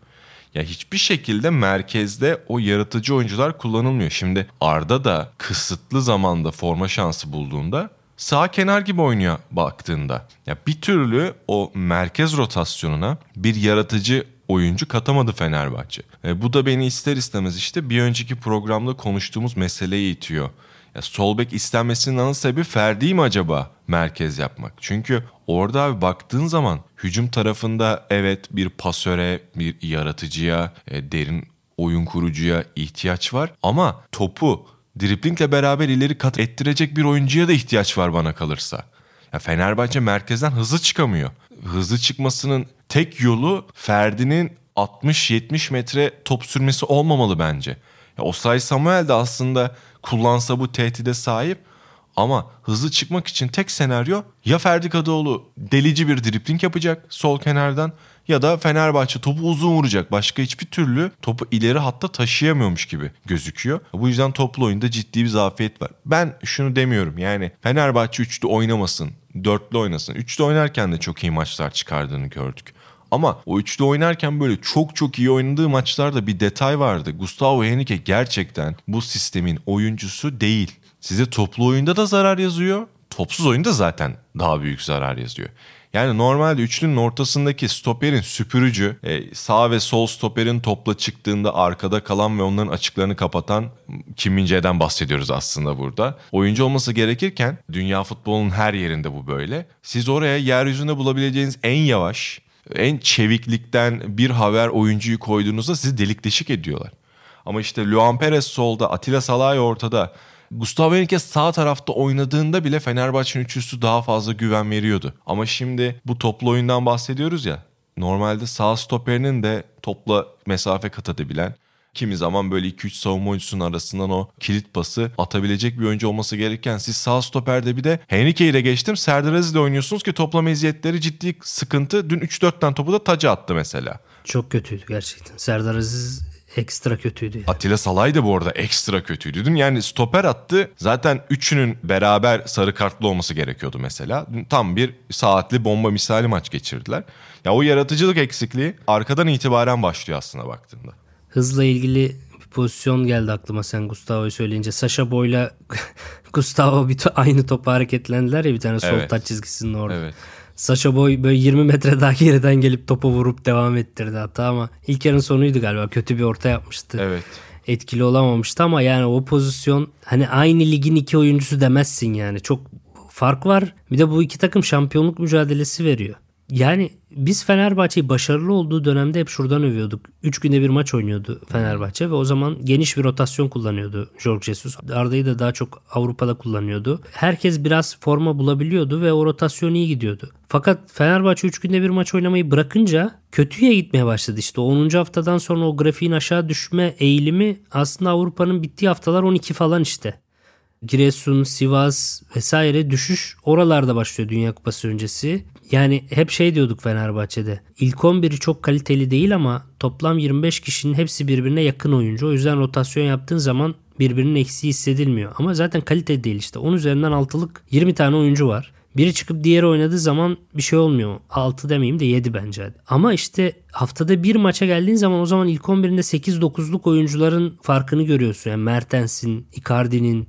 Ya hiçbir şekilde merkezde o yaratıcı oyuncular kullanılmıyor. Şimdi Arda da kısıtlı zamanda forma şansı bulduğunda sağ kenar gibi oynuyor baktığında. Ya bir türlü o merkez rotasyonuna bir yaratıcı oyuncu katamadı Fenerbahçe. E, bu da beni ister istemez işte bir önceki programda konuştuğumuz meseleyi itiyor. Ya sol bek istenmesinin ana sebebi Ferdi mi acaba merkez yapmak? Çünkü orada abi baktığın zaman hücum tarafında evet bir pasöre, bir yaratıcıya, e, derin oyun kurucuya ihtiyaç var ama topu driplingle beraber ileri kat ettirecek bir oyuncuya da ihtiyaç var bana kalırsa. Ya Fenerbahçe merkezden hızlı çıkamıyor. Hızlı çıkmasının tek yolu Ferdi'nin 60-70 metre top sürmesi olmamalı bence. Ya Osay Samuel de aslında kullansa bu tehdide sahip ama hızlı çıkmak için tek senaryo ya Ferdi Kadıoğlu delici bir dripling yapacak sol kenardan ya da Fenerbahçe topu uzun vuracak. Başka hiçbir türlü topu ileri hatta taşıyamıyormuş gibi gözüküyor. Bu yüzden toplu oyunda ciddi bir zafiyet var. Ben şunu demiyorum yani Fenerbahçe üçlü oynamasın, dörtlü oynasın. Üçlü oynarken de çok iyi maçlar çıkardığını gördük. Ama o üçlü oynarken böyle çok çok iyi oynadığı maçlarda bir detay vardı. Gustavo Henrique gerçekten bu sistemin oyuncusu değil. Size toplu oyunda da zarar yazıyor. Topsuz oyunda zaten daha büyük zarar yazıyor. Yani normalde üçlünün ortasındaki stoperin süpürücü, e, sağ ve sol stoperin topla çıktığında arkada kalan ve onların açıklarını kapatan Kim bahsediyoruz aslında burada. Oyuncu olması gerekirken dünya futbolunun her yerinde bu böyle. Siz oraya yeryüzünde bulabileceğiniz en yavaş, en çeviklikten bir haber oyuncuyu koyduğunuzda sizi delik deşik ediyorlar. Ama işte Luan Perez solda, Atilla Salay ortada. Gustavo Henrique sağ tarafta oynadığında bile Fenerbahçe'nin üçlüsü daha fazla güven veriyordu. Ama şimdi bu toplu oyundan bahsediyoruz ya. Normalde sağ stoperinin de topla mesafe kat edebilen, kimi zaman böyle 2-3 savunma oyuncusunun arasından o kilit pası atabilecek bir oyuncu olması gerekirken siz sağ stoperde bir de Henrique ile geçtim Serdar Aziz ile oynuyorsunuz ki topla meziyetleri ciddi sıkıntı. Dün 3-4 tane topu da taca attı mesela. Çok kötüydü gerçekten. Serdar Aziz ekstra kötüydü. Yani. Atilla Salay da bu arada ekstra kötüydü. Dün yani stoper attı. Zaten üçünün beraber sarı kartlı olması gerekiyordu mesela. Dün tam bir saatli bomba misali maç geçirdiler. Ya o yaratıcılık eksikliği arkadan itibaren başlıyor aslında baktığında. Hızla ilgili bir pozisyon geldi aklıma sen Gustavo'yu söyleyince. Sasha Boy'la Gustavo bir to- aynı topa hareketlendiler ya bir tane sol evet. taç çizgisinin orada. Evet. Sasha Boy böyle 20 metre daha geriden gelip topu vurup devam ettirdi hatta ama ilk yarın sonuydu galiba. Kötü bir orta yapmıştı. Evet. Etkili olamamıştı ama yani o pozisyon hani aynı ligin iki oyuncusu demezsin yani. Çok fark var. Bir de bu iki takım şampiyonluk mücadelesi veriyor. Yani biz Fenerbahçe'yi başarılı olduğu dönemde hep şuradan övüyorduk. 3 günde bir maç oynuyordu Fenerbahçe ve o zaman geniş bir rotasyon kullanıyordu Jorge Jesus. Arda'yı da daha çok Avrupa'da kullanıyordu. Herkes biraz forma bulabiliyordu ve o rotasyon iyi gidiyordu. Fakat Fenerbahçe 3 günde bir maç oynamayı bırakınca kötüye gitmeye başladı işte. 10. haftadan sonra o grafiğin aşağı düşme eğilimi aslında Avrupa'nın bittiği haftalar 12 falan işte. Giresun, Sivas vesaire düşüş oralarda başlıyor Dünya Kupası öncesi. Yani hep şey diyorduk Fenerbahçe'de. İlk 11'i çok kaliteli değil ama toplam 25 kişinin hepsi birbirine yakın oyuncu. O yüzden rotasyon yaptığın zaman birbirinin eksiği hissedilmiyor. Ama zaten kalite değil işte. 10 üzerinden 6'lık 20 tane oyuncu var. Biri çıkıp diğeri oynadığı zaman bir şey olmuyor. 6 demeyeyim de 7 bence. Ama işte haftada bir maça geldiğin zaman o zaman ilk 11'inde 8-9'luk oyuncuların farkını görüyorsun. Yani Mertens'in, Icardi'nin,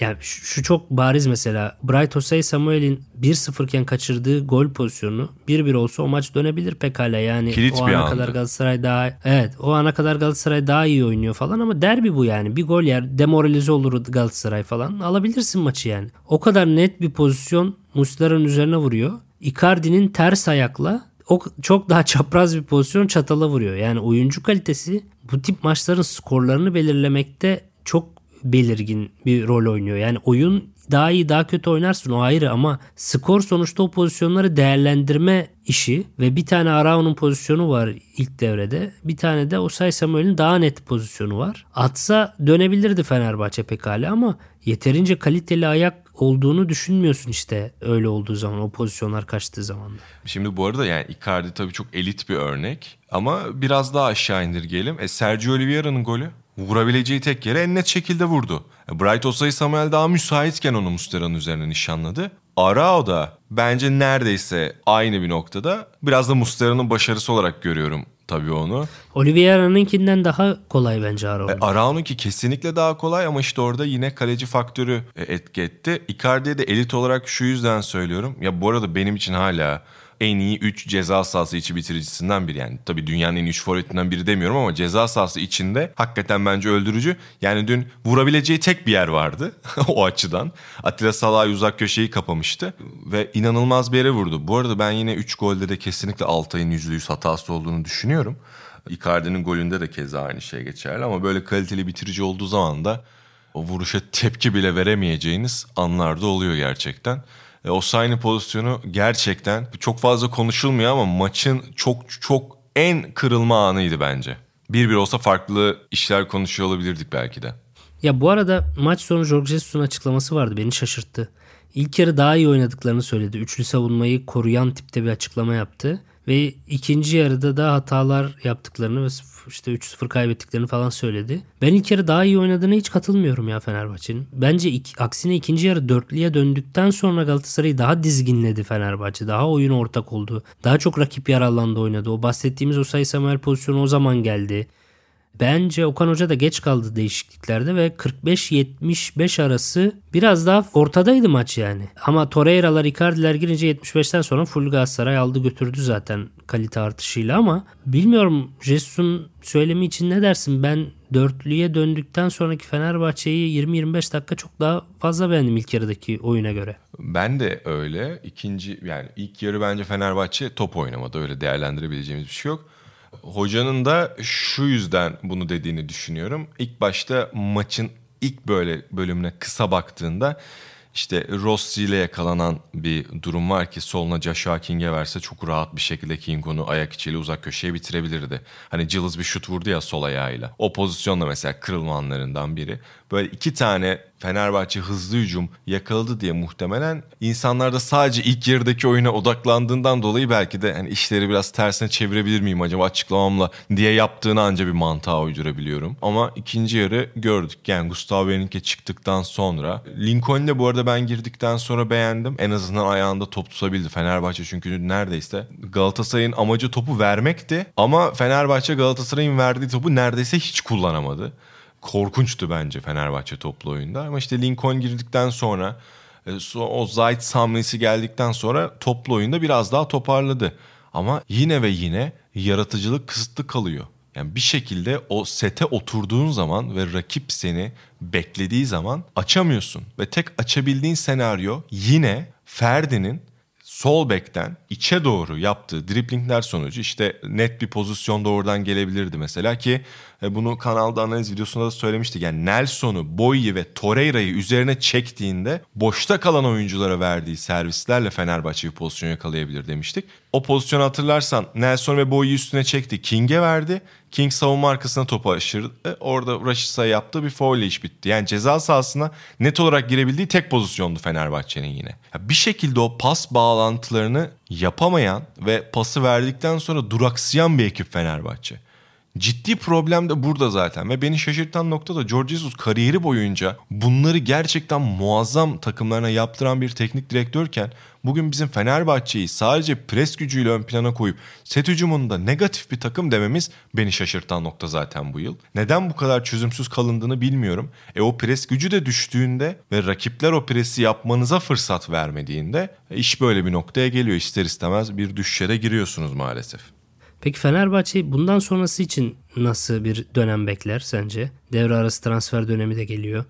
yani şu çok bariz mesela Bright Jose Samuel'in 1-0 iken kaçırdığı gol pozisyonu 1-1 olsa o maç dönebilir pekala yani Kilit o ana andı. kadar Galatasaray daha evet o ana kadar Galatasaray daha iyi oynuyor falan ama derbi bu yani bir gol yer demoralize olur Galatasaray falan alabilirsin maçı yani. O kadar net bir pozisyon Muslera'nın üzerine vuruyor. Icardi'nin ters ayakla o çok daha çapraz bir pozisyon çatala vuruyor. Yani oyuncu kalitesi bu tip maçların skorlarını belirlemekte çok belirgin bir rol oynuyor. Yani oyun daha iyi daha kötü oynarsın o ayrı ama skor sonuçta o pozisyonları değerlendirme işi ve bir tane Arao'nun pozisyonu var ilk devrede. Bir tane de Osay Samuel'in daha net pozisyonu var. Atsa dönebilirdi Fenerbahçe pekala ama yeterince kaliteli ayak olduğunu düşünmüyorsun işte öyle olduğu zaman o pozisyonlar kaçtığı zaman. Şimdi bu arada yani Icardi tabii çok elit bir örnek ama biraz daha aşağı indirgeyelim. E, Sergio Oliveira'nın golü vurabileceği tek yere en net şekilde vurdu. E, Bright Osay Samuel daha müsaitken onu Mustera'nın üzerine nişanladı. Arao da bence neredeyse aynı bir noktada. Biraz da Mustera'nın başarısı olarak görüyorum tabii onu. Oliveira'nınkinden daha kolay bence Arao. E, Arao'nunki kesinlikle daha kolay ama işte orada yine kaleci faktörü e, etki etti. Icardi'ye de elit olarak şu yüzden söylüyorum. Ya bu arada benim için hala en iyi 3 ceza sahası içi bitiricisinden biri. Yani tabii dünyanın en iyi 3 forvetinden biri demiyorum ama ceza sahası içinde hakikaten bence öldürücü. Yani dün vurabileceği tek bir yer vardı o açıdan. Atilla Salay uzak köşeyi kapamıştı ve inanılmaz bir yere vurdu. Bu arada ben yine 3 golde de kesinlikle Altay'ın %100 hatası olduğunu düşünüyorum. Icardi'nin golünde de keza aynı şey geçerli ama böyle kaliteli bitirici olduğu zaman da o vuruşa tepki bile veremeyeceğiniz anlarda oluyor gerçekten. E, o Osayi'nin pozisyonu gerçekten çok fazla konuşulmuyor ama maçın çok çok en kırılma anıydı bence. Bir bir olsa farklı işler konuşuyor olabilirdik belki de. Ya bu arada maç sonu Jorge Jesus'un açıklaması vardı beni şaşırttı. İlk yarı daha iyi oynadıklarını söyledi. Üçlü savunmayı koruyan tipte bir açıklama yaptı. Ve ikinci yarıda da hatalar yaptıklarını ve işte 3-0 kaybettiklerini falan söyledi. Ben ilk yarı daha iyi oynadığına hiç katılmıyorum ya Fenerbahçe'nin. Bence iki, aksine ikinci yarı dörtlüye döndükten sonra Galatasaray'ı daha dizginledi Fenerbahçe. Daha oyun ortak oldu. Daha çok rakip yer alanda oynadı. O bahsettiğimiz o sayı Samuel pozisyonu o zaman geldi. Bence Okan Hoca da geç kaldı değişikliklerde ve 45-75 arası biraz daha ortadaydı maç yani. Ama Torreira'lar, Icardi'ler girince 75'ten sonra full Galatasaray aldı götürdü zaten kalite artışıyla ama bilmiyorum Jesus'un söylemi için ne dersin? Ben dörtlüye döndükten sonraki Fenerbahçe'yi 20-25 dakika çok daha fazla beğendim ilk yarıdaki oyuna göre. Ben de öyle. İkinci yani ilk yarı bence Fenerbahçe top oynamadı. Öyle değerlendirebileceğimiz bir şey yok. Hocanın da şu yüzden bunu dediğini düşünüyorum. İlk başta maçın ilk böyle bölümüne kısa baktığında işte Rossi ile yakalanan bir durum var ki soluna Joshua King'e verse çok rahat bir şekilde King onu ayak içiyle uzak köşeye bitirebilirdi. Hani Cılız bir şut vurdu ya sol ayağıyla. O pozisyonda mesela kırılma anlarından biri. Böyle iki tane Fenerbahçe hızlı hücum yakaladı diye muhtemelen insanlar da sadece ilk yarıdaki oyuna odaklandığından dolayı belki de hani işleri biraz tersine çevirebilir miyim acaba açıklamamla diye yaptığını anca bir mantığa uydurabiliyorum. Ama ikinci yarı gördük. Yani Gustavo Benitez çıktıktan sonra Lincoln'le bu arada ben girdikten sonra beğendim. En azından ayağında top tutabildi Fenerbahçe çünkü neredeyse Galatasaray'ın amacı topu vermekti ama Fenerbahçe Galatasaray'ın verdiği topu neredeyse hiç kullanamadı korkunçtu bence Fenerbahçe toplu oyunda. Ama işte Lincoln girdikten sonra e, o Zayt hamlesi geldikten sonra toplu oyunda biraz daha toparladı. Ama yine ve yine yaratıcılık kısıtlı kalıyor. Yani bir şekilde o sete oturduğun zaman ve rakip seni beklediği zaman açamıyorsun. Ve tek açabildiğin senaryo yine Ferdi'nin sol bekten içe doğru yaptığı driplingler sonucu işte net bir pozisyonda oradan gelebilirdi mesela ki e, bunu kanalda analiz videosunda da söylemiştik. Yani Nelson'u, Boyi ve Torreira'yı üzerine çektiğinde boşta kalan oyunculara verdiği servislerle Fenerbahçe bir pozisyon yakalayabilir demiştik. O pozisyonu hatırlarsan Nelson ve Boyi'yi üstüne çekti. King'e verdi. King savunma arkasına topu aşırdı. Orada Rashica yaptığı bir foul iş bitti. Yani ceza sahasına net olarak girebildiği tek pozisyondu Fenerbahçe'nin yine. Bir şekilde o pas bağlantılarını yapamayan ve pası verdikten sonra duraksayan bir ekip Fenerbahçe. Ciddi problem de burada zaten ve beni şaşırtan nokta da George Jesus kariyeri boyunca bunları gerçekten muazzam takımlarına yaptıran bir teknik direktörken bugün bizim Fenerbahçe'yi sadece pres gücüyle ön plana koyup set hücumunda negatif bir takım dememiz beni şaşırtan nokta zaten bu yıl. Neden bu kadar çözümsüz kalındığını bilmiyorum. E o pres gücü de düştüğünde ve rakipler o presi yapmanıza fırsat vermediğinde iş böyle bir noktaya geliyor. İster istemez bir düşüşe giriyorsunuz maalesef. Peki Fenerbahçe bundan sonrası için nasıl bir dönem bekler sence? Devre arası transfer dönemi de geliyor.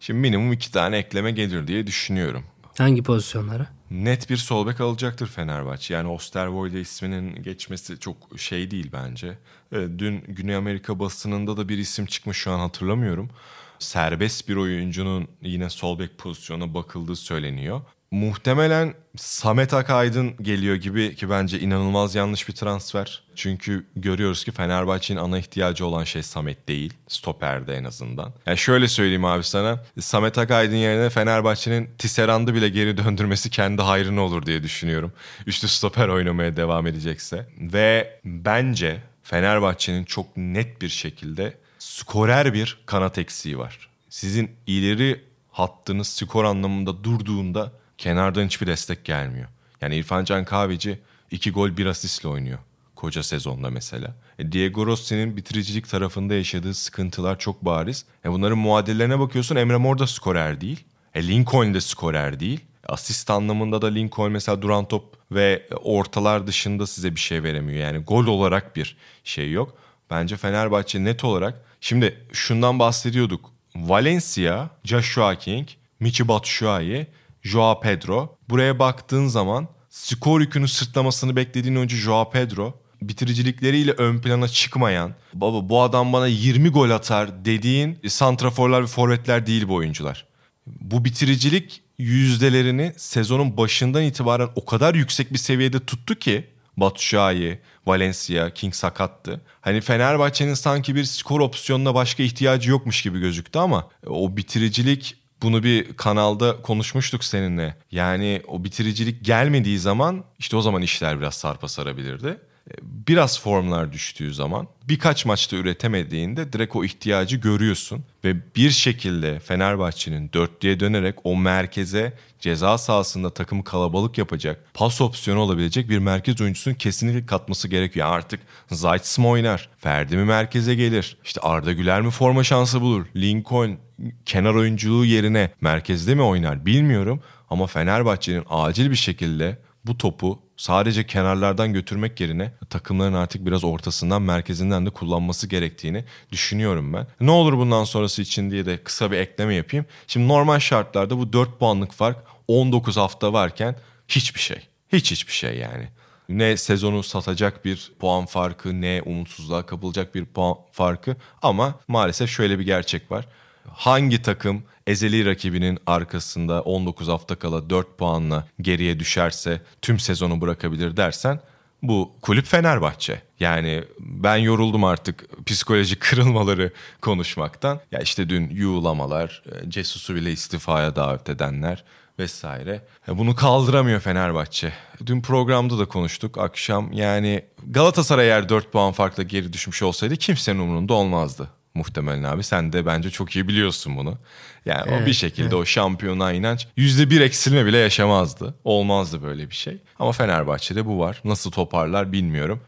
Şimdi minimum iki tane ekleme gelir diye düşünüyorum. Hangi pozisyonlara? Net bir sol bek alacaktır Fenerbahçe. Yani Osterwolde isminin geçmesi çok şey değil bence. Evet, dün Güney Amerika basınında da bir isim çıkmış şu an hatırlamıyorum. Serbest bir oyuncunun yine sol bek pozisyona bakıldığı söyleniyor muhtemelen Samet Akaydın geliyor gibi ki bence inanılmaz yanlış bir transfer. Çünkü görüyoruz ki Fenerbahçe'nin ana ihtiyacı olan şey Samet değil. Stoperde en azından. Yani şöyle söyleyeyim abi sana. Samet Akaydın yerine Fenerbahçe'nin Tisserand'ı bile geri döndürmesi kendi hayrına olur diye düşünüyorum. Üçlü stoper oynamaya devam edecekse. Ve bence Fenerbahçe'nin çok net bir şekilde skorer bir kanat eksiği var. Sizin ileri hattınız skor anlamında durduğunda kenardan hiçbir destek gelmiyor. Yani İrfan Can Kahveci iki gol bir asistle oynuyor. Koca sezonda mesela. E, Diego Rossi'nin bitiricilik tarafında yaşadığı sıkıntılar çok bariz. E, bunların muadillerine bakıyorsun Emre Mor da skorer değil. E, Lincoln de skorer değil. Asist anlamında da Lincoln mesela duran top ve ortalar dışında size bir şey veremiyor. Yani gol olarak bir şey yok. Bence Fenerbahçe net olarak şimdi şundan bahsediyorduk. Valencia, Joshua King, Michi Batshuayi Joao Pedro. Buraya baktığın zaman skor yükünü sırtlamasını beklediğin önce Joao Pedro bitiricilikleriyle ön plana çıkmayan, baba bu adam bana 20 gol atar dediğin santraforlar ve forvetler değil bu oyuncular. Bu bitiricilik yüzdelerini sezonun başından itibaren o kadar yüksek bir seviyede tuttu ki Batshuayi, Valencia, King sakattı. Hani Fenerbahçe'nin sanki bir skor opsiyonuna başka ihtiyacı yokmuş gibi gözüktü ama o bitiricilik Bunu bir kanalda konuşmuştuk seninle. Yani o bitiricilik gelmediği zaman işte o zaman işler biraz sarpa sarabilirdi biraz formlar düştüğü zaman birkaç maçta üretemediğinde direkt o ihtiyacı görüyorsun. Ve bir şekilde Fenerbahçe'nin dörtlüye dönerek o merkeze ceza sahasında takımı kalabalık yapacak, pas opsiyonu olabilecek bir merkez oyuncusunun kesinlikle katması gerekiyor. Yani artık Zayt mı oynar? Ferdi mi merkeze gelir? İşte Arda Güler mi forma şansı bulur? Lincoln kenar oyunculuğu yerine merkezde mi oynar bilmiyorum. Ama Fenerbahçe'nin acil bir şekilde bu topu sadece kenarlardan götürmek yerine takımların artık biraz ortasından merkezinden de kullanması gerektiğini düşünüyorum ben. Ne olur bundan sonrası için diye de kısa bir ekleme yapayım. Şimdi normal şartlarda bu 4 puanlık fark 19 hafta varken hiçbir şey. Hiç hiçbir şey yani. Ne sezonu satacak bir puan farkı ne umutsuzluğa kapılacak bir puan farkı ama maalesef şöyle bir gerçek var. Hangi takım ezeli rakibinin arkasında 19 hafta kala 4 puanla geriye düşerse tüm sezonu bırakabilir dersen bu kulüp Fenerbahçe. Yani ben yoruldum artık psikolojik kırılmaları konuşmaktan. Ya işte dün yuğlamalar, e, Cesus'u bile istifaya davet edenler vesaire. E, bunu kaldıramıyor Fenerbahçe. Dün programda da konuştuk akşam. Yani Galatasaray eğer 4 puan farkla geri düşmüş olsaydı kimsenin umurunda olmazdı muhtemelen abi. Sen de bence çok iyi biliyorsun bunu. Yani evet, o bir şekilde evet. o şampiyona inanç yüzde bir eksilme bile yaşamazdı. Olmazdı böyle bir şey. Ama Fenerbahçe'de bu var. Nasıl toparlar bilmiyorum.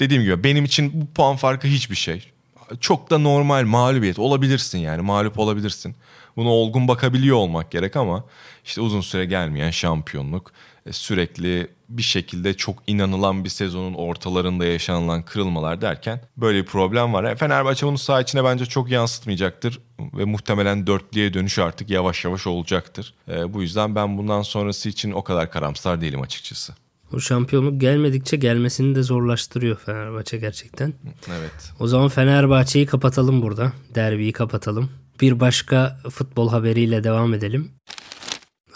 Dediğim gibi benim için bu puan farkı hiçbir şey. Çok da normal mağlubiyet olabilirsin yani mağlup olabilirsin. Buna olgun bakabiliyor olmak gerek ama işte uzun süre gelmeyen şampiyonluk sürekli bir şekilde çok inanılan bir sezonun ortalarında yaşanılan kırılmalar derken böyle bir problem var. E, Fenerbahçe bunu saha içine bence çok yansıtmayacaktır ve muhtemelen dörtlüye dönüş artık yavaş yavaş olacaktır. E, bu yüzden ben bundan sonrası için o kadar karamsar değilim açıkçası. O şampiyonluk gelmedikçe gelmesini de zorlaştırıyor Fenerbahçe gerçekten. Evet. O zaman Fenerbahçe'yi kapatalım burada. Derbiyi kapatalım. Bir başka futbol haberiyle devam edelim.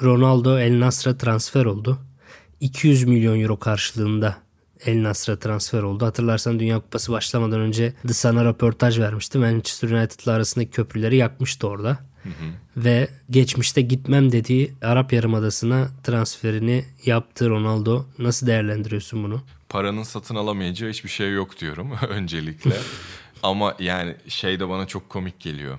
Ronaldo El Nasr'a transfer oldu. 200 milyon euro karşılığında El Nasr'a transfer oldu. Hatırlarsan Dünya Kupası başlamadan önce The Sun'a röportaj vermişti. Manchester United'la arasındaki köprüleri yakmıştı orada. Hı hı. Ve geçmişte gitmem dediği Arap Yarımadası'na transferini yaptı Ronaldo. Nasıl değerlendiriyorsun bunu? Paranın satın alamayacağı hiçbir şey yok diyorum öncelikle. Ama yani şey de bana çok komik geliyor.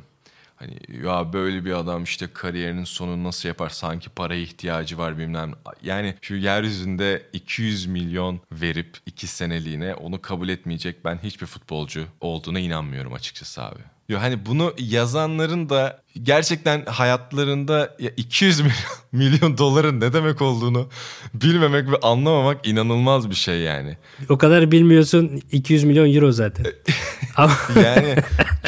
Hani ya böyle bir adam işte kariyerinin sonunu nasıl yapar sanki paraya ihtiyacı var bilmem. Yani şu yeryüzünde 200 milyon verip 2 seneliğine onu kabul etmeyecek ben hiçbir futbolcu olduğuna inanmıyorum açıkçası abi. Yo hani bunu yazanların da gerçekten hayatlarında 200 milyon, milyon doların ne demek olduğunu bilmemek ve anlamamak inanılmaz bir şey yani. O kadar bilmiyorsun 200 milyon euro zaten. yani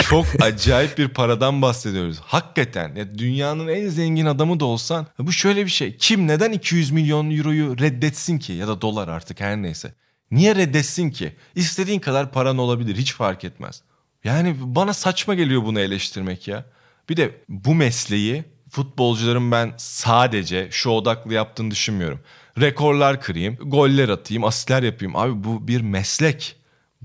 çok acayip bir paradan bahsediyoruz. Hakikaten ya dünyanın en zengin adamı da olsan bu şöyle bir şey. Kim neden 200 milyon euroyu reddetsin ki ya da dolar artık her neyse. Niye reddetsin ki? İstediğin kadar paran olabilir hiç fark etmez. Yani bana saçma geliyor bunu eleştirmek ya. Bir de bu mesleği futbolcuların ben sadece şu odaklı yaptığını düşünmüyorum. Rekorlar kırayım, goller atayım, asistler yapayım. Abi bu bir meslek.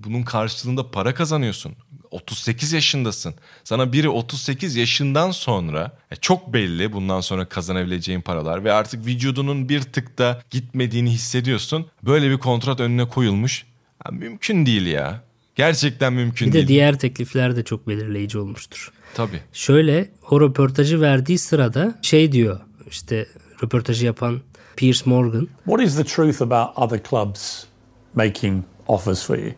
Bunun karşılığında para kazanıyorsun. 38 yaşındasın. Sana biri 38 yaşından sonra e, çok belli bundan sonra kazanabileceğin paralar ve artık vücudunun bir tık da gitmediğini hissediyorsun. Böyle bir kontrat önüne koyulmuş. Ya, mümkün değil ya. Gerçekten mümkün bir değil. Bir de diğer teklifler de çok belirleyici olmuştur. Tabii. Şöyle o röportajı verdiği sırada şey diyor işte röportajı yapan Piers Morgan. What is the truth about other clubs making offers for you?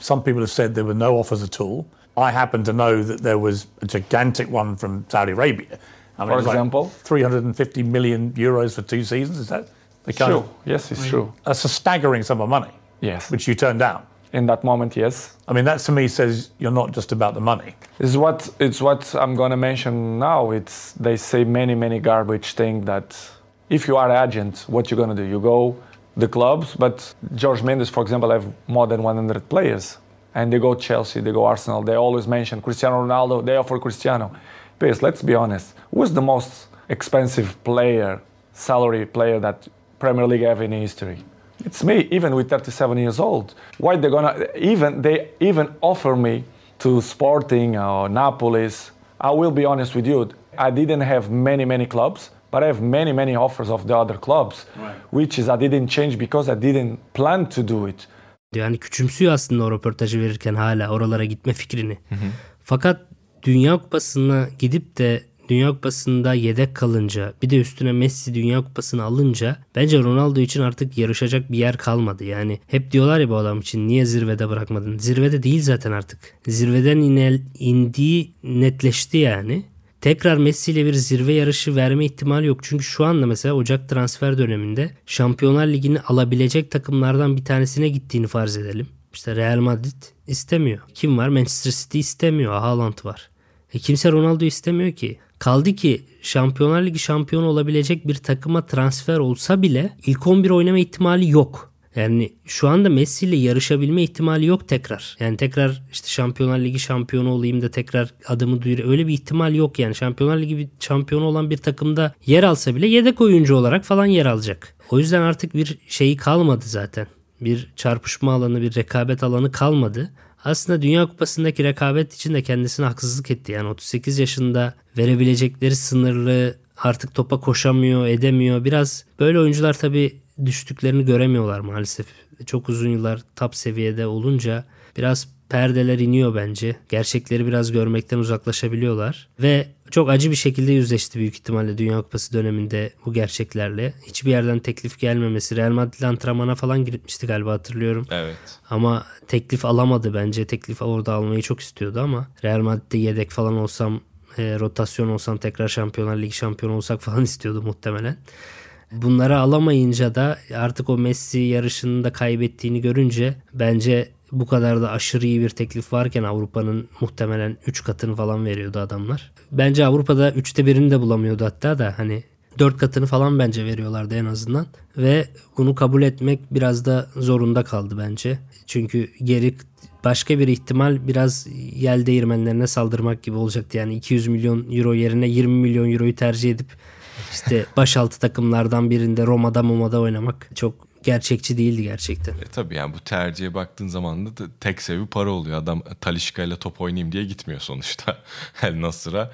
Some people have said there were no offers at all. I happen to know that there was a gigantic one from Saudi Arabia. I mean, for example, like 350 million euros for two seasons. Is that the kind true? Of, yes, it's I mean, true. That's a staggering sum of money. Yes, which you turned down. In that moment, yes. I mean, that to me says you're not just about the money. It's what it's what I'm going to mention now. It's they say many many garbage thing that if you are agent, what you're going to do? You go the clubs, but George Mendes, for example, have more than 100 players, and they go Chelsea, they go Arsenal. They always mention Cristiano Ronaldo. They offer Cristiano. Please, let's be honest. Who's the most expensive player, salary player that Premier League have in history? It's me, even with 37 years old. Why they gonna even they even offer me to Sporting or Napolis? I will be honest with you. I didn't have many many clubs, but I have many many offers of the other clubs, which is I didn't change because I didn't plan to do it. Yani küçümsüyor aslında o röportajı verirken hala oralara gitme fikrini. Fakat Dünya Kupası'na gidip de Dünya Kupası'nda yedek kalınca bir de üstüne Messi Dünya Kupası'nı alınca bence Ronaldo için artık yarışacak bir yer kalmadı. Yani hep diyorlar ya bu adam için niye zirvede bırakmadın? Zirvede değil zaten artık. Zirveden inel, indiği netleşti yani. Tekrar Messi ile bir zirve yarışı verme ihtimali yok. Çünkü şu anda mesela Ocak transfer döneminde Şampiyonlar Ligi'ni alabilecek takımlardan bir tanesine gittiğini farz edelim. İşte Real Madrid istemiyor. Kim var? Manchester City istemiyor. Haaland var. E kimse Ronaldo istemiyor ki. Kaldı ki Şampiyonlar Ligi şampiyonu olabilecek bir takıma transfer olsa bile ilk 11 oynama ihtimali yok. Yani şu anda Messi ile yarışabilme ihtimali yok tekrar. Yani tekrar işte Şampiyonlar Ligi şampiyonu olayım da tekrar adımı duyur. Öyle bir ihtimal yok yani. Şampiyonlar Ligi şampiyonu olan bir takımda yer alsa bile yedek oyuncu olarak falan yer alacak. O yüzden artık bir şeyi kalmadı zaten. Bir çarpışma alanı, bir rekabet alanı kalmadı. Aslında Dünya Kupası'ndaki rekabet için de kendisine haksızlık etti. Yani 38 yaşında verebilecekleri sınırlı artık topa koşamıyor, edemiyor. Biraz böyle oyuncular tabii düştüklerini göremiyorlar maalesef. Çok uzun yıllar top seviyede olunca biraz perdeler iniyor bence. Gerçekleri biraz görmekten uzaklaşabiliyorlar. Ve çok acı bir şekilde yüzleşti büyük ihtimalle Dünya Kupası döneminde bu gerçeklerle. Hiçbir yerden teklif gelmemesi. Real Madrid antrenmana falan gitmişti galiba hatırlıyorum. Evet. Ama teklif alamadı bence. Teklif orada almayı çok istiyordu ama Real Madrid'de yedek falan olsam, e, rotasyon olsam tekrar Şampiyonlar Ligi şampiyonu olsak falan istiyordu muhtemelen. Bunları alamayınca da artık o Messi yarışını da kaybettiğini görünce bence bu kadar da aşırı iyi bir teklif varken Avrupa'nın muhtemelen 3 katını falan veriyordu adamlar. Bence Avrupa'da 3'te birini de bulamıyordu hatta da hani 4 katını falan bence veriyorlardı en azından. Ve bunu kabul etmek biraz da zorunda kaldı bence. Çünkü geri başka bir ihtimal biraz yel değirmenlerine saldırmak gibi olacaktı. Yani 200 milyon euro yerine 20 milyon euroyu tercih edip işte başaltı takımlardan birinde Roma'da Moma'da oynamak çok gerçekçi değildi gerçekten. E tabii yani bu tercihe baktığın zaman da tek sebebi para oluyor. Adam Talişka ile top oynayayım diye gitmiyor sonuçta El Nasır'a.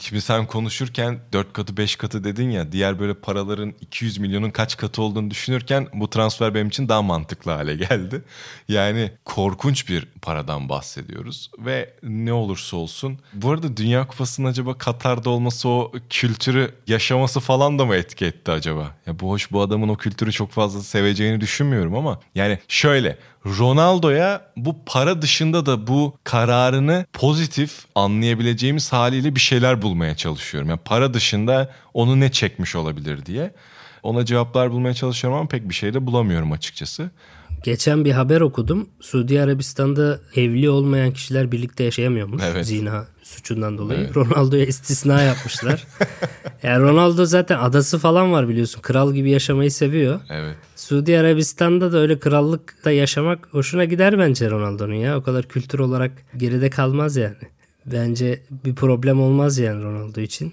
Şimdi sen konuşurken 4 katı 5 katı dedin ya diğer böyle paraların 200 milyonun kaç katı olduğunu düşünürken bu transfer benim için daha mantıklı hale geldi. Yani korkunç bir paradan bahsediyoruz ve ne olursa olsun. Bu arada Dünya Kupası'nın acaba Katar'da olması o kültürü yaşaması falan da mı etki etti acaba? Ya bu hoş bu adamın o kültürü çok fazla seveceğini düşünmüyorum ama yani şöyle Ronaldo'ya bu para dışında da bu kararını pozitif anlayabileceğimiz haliyle bir şeyler bulmaya çalışıyorum. Yani para dışında onu ne çekmiş olabilir diye. Ona cevaplar bulmaya çalışıyorum ama pek bir şey de bulamıyorum açıkçası. Geçen bir haber okudum. Suudi Arabistan'da evli olmayan kişiler birlikte yaşayamıyormuş. Evet. Zina suçundan dolayı. Ronaldo'ya istisna yapmışlar. yani Ronaldo zaten adası falan var biliyorsun. Kral gibi yaşamayı seviyor. Evet. Suudi Arabistan'da da öyle krallıkta yaşamak hoşuna gider bence Ronaldo'nun ya. O kadar kültür olarak geride kalmaz yani. Bence bir problem olmaz yani Ronaldo için.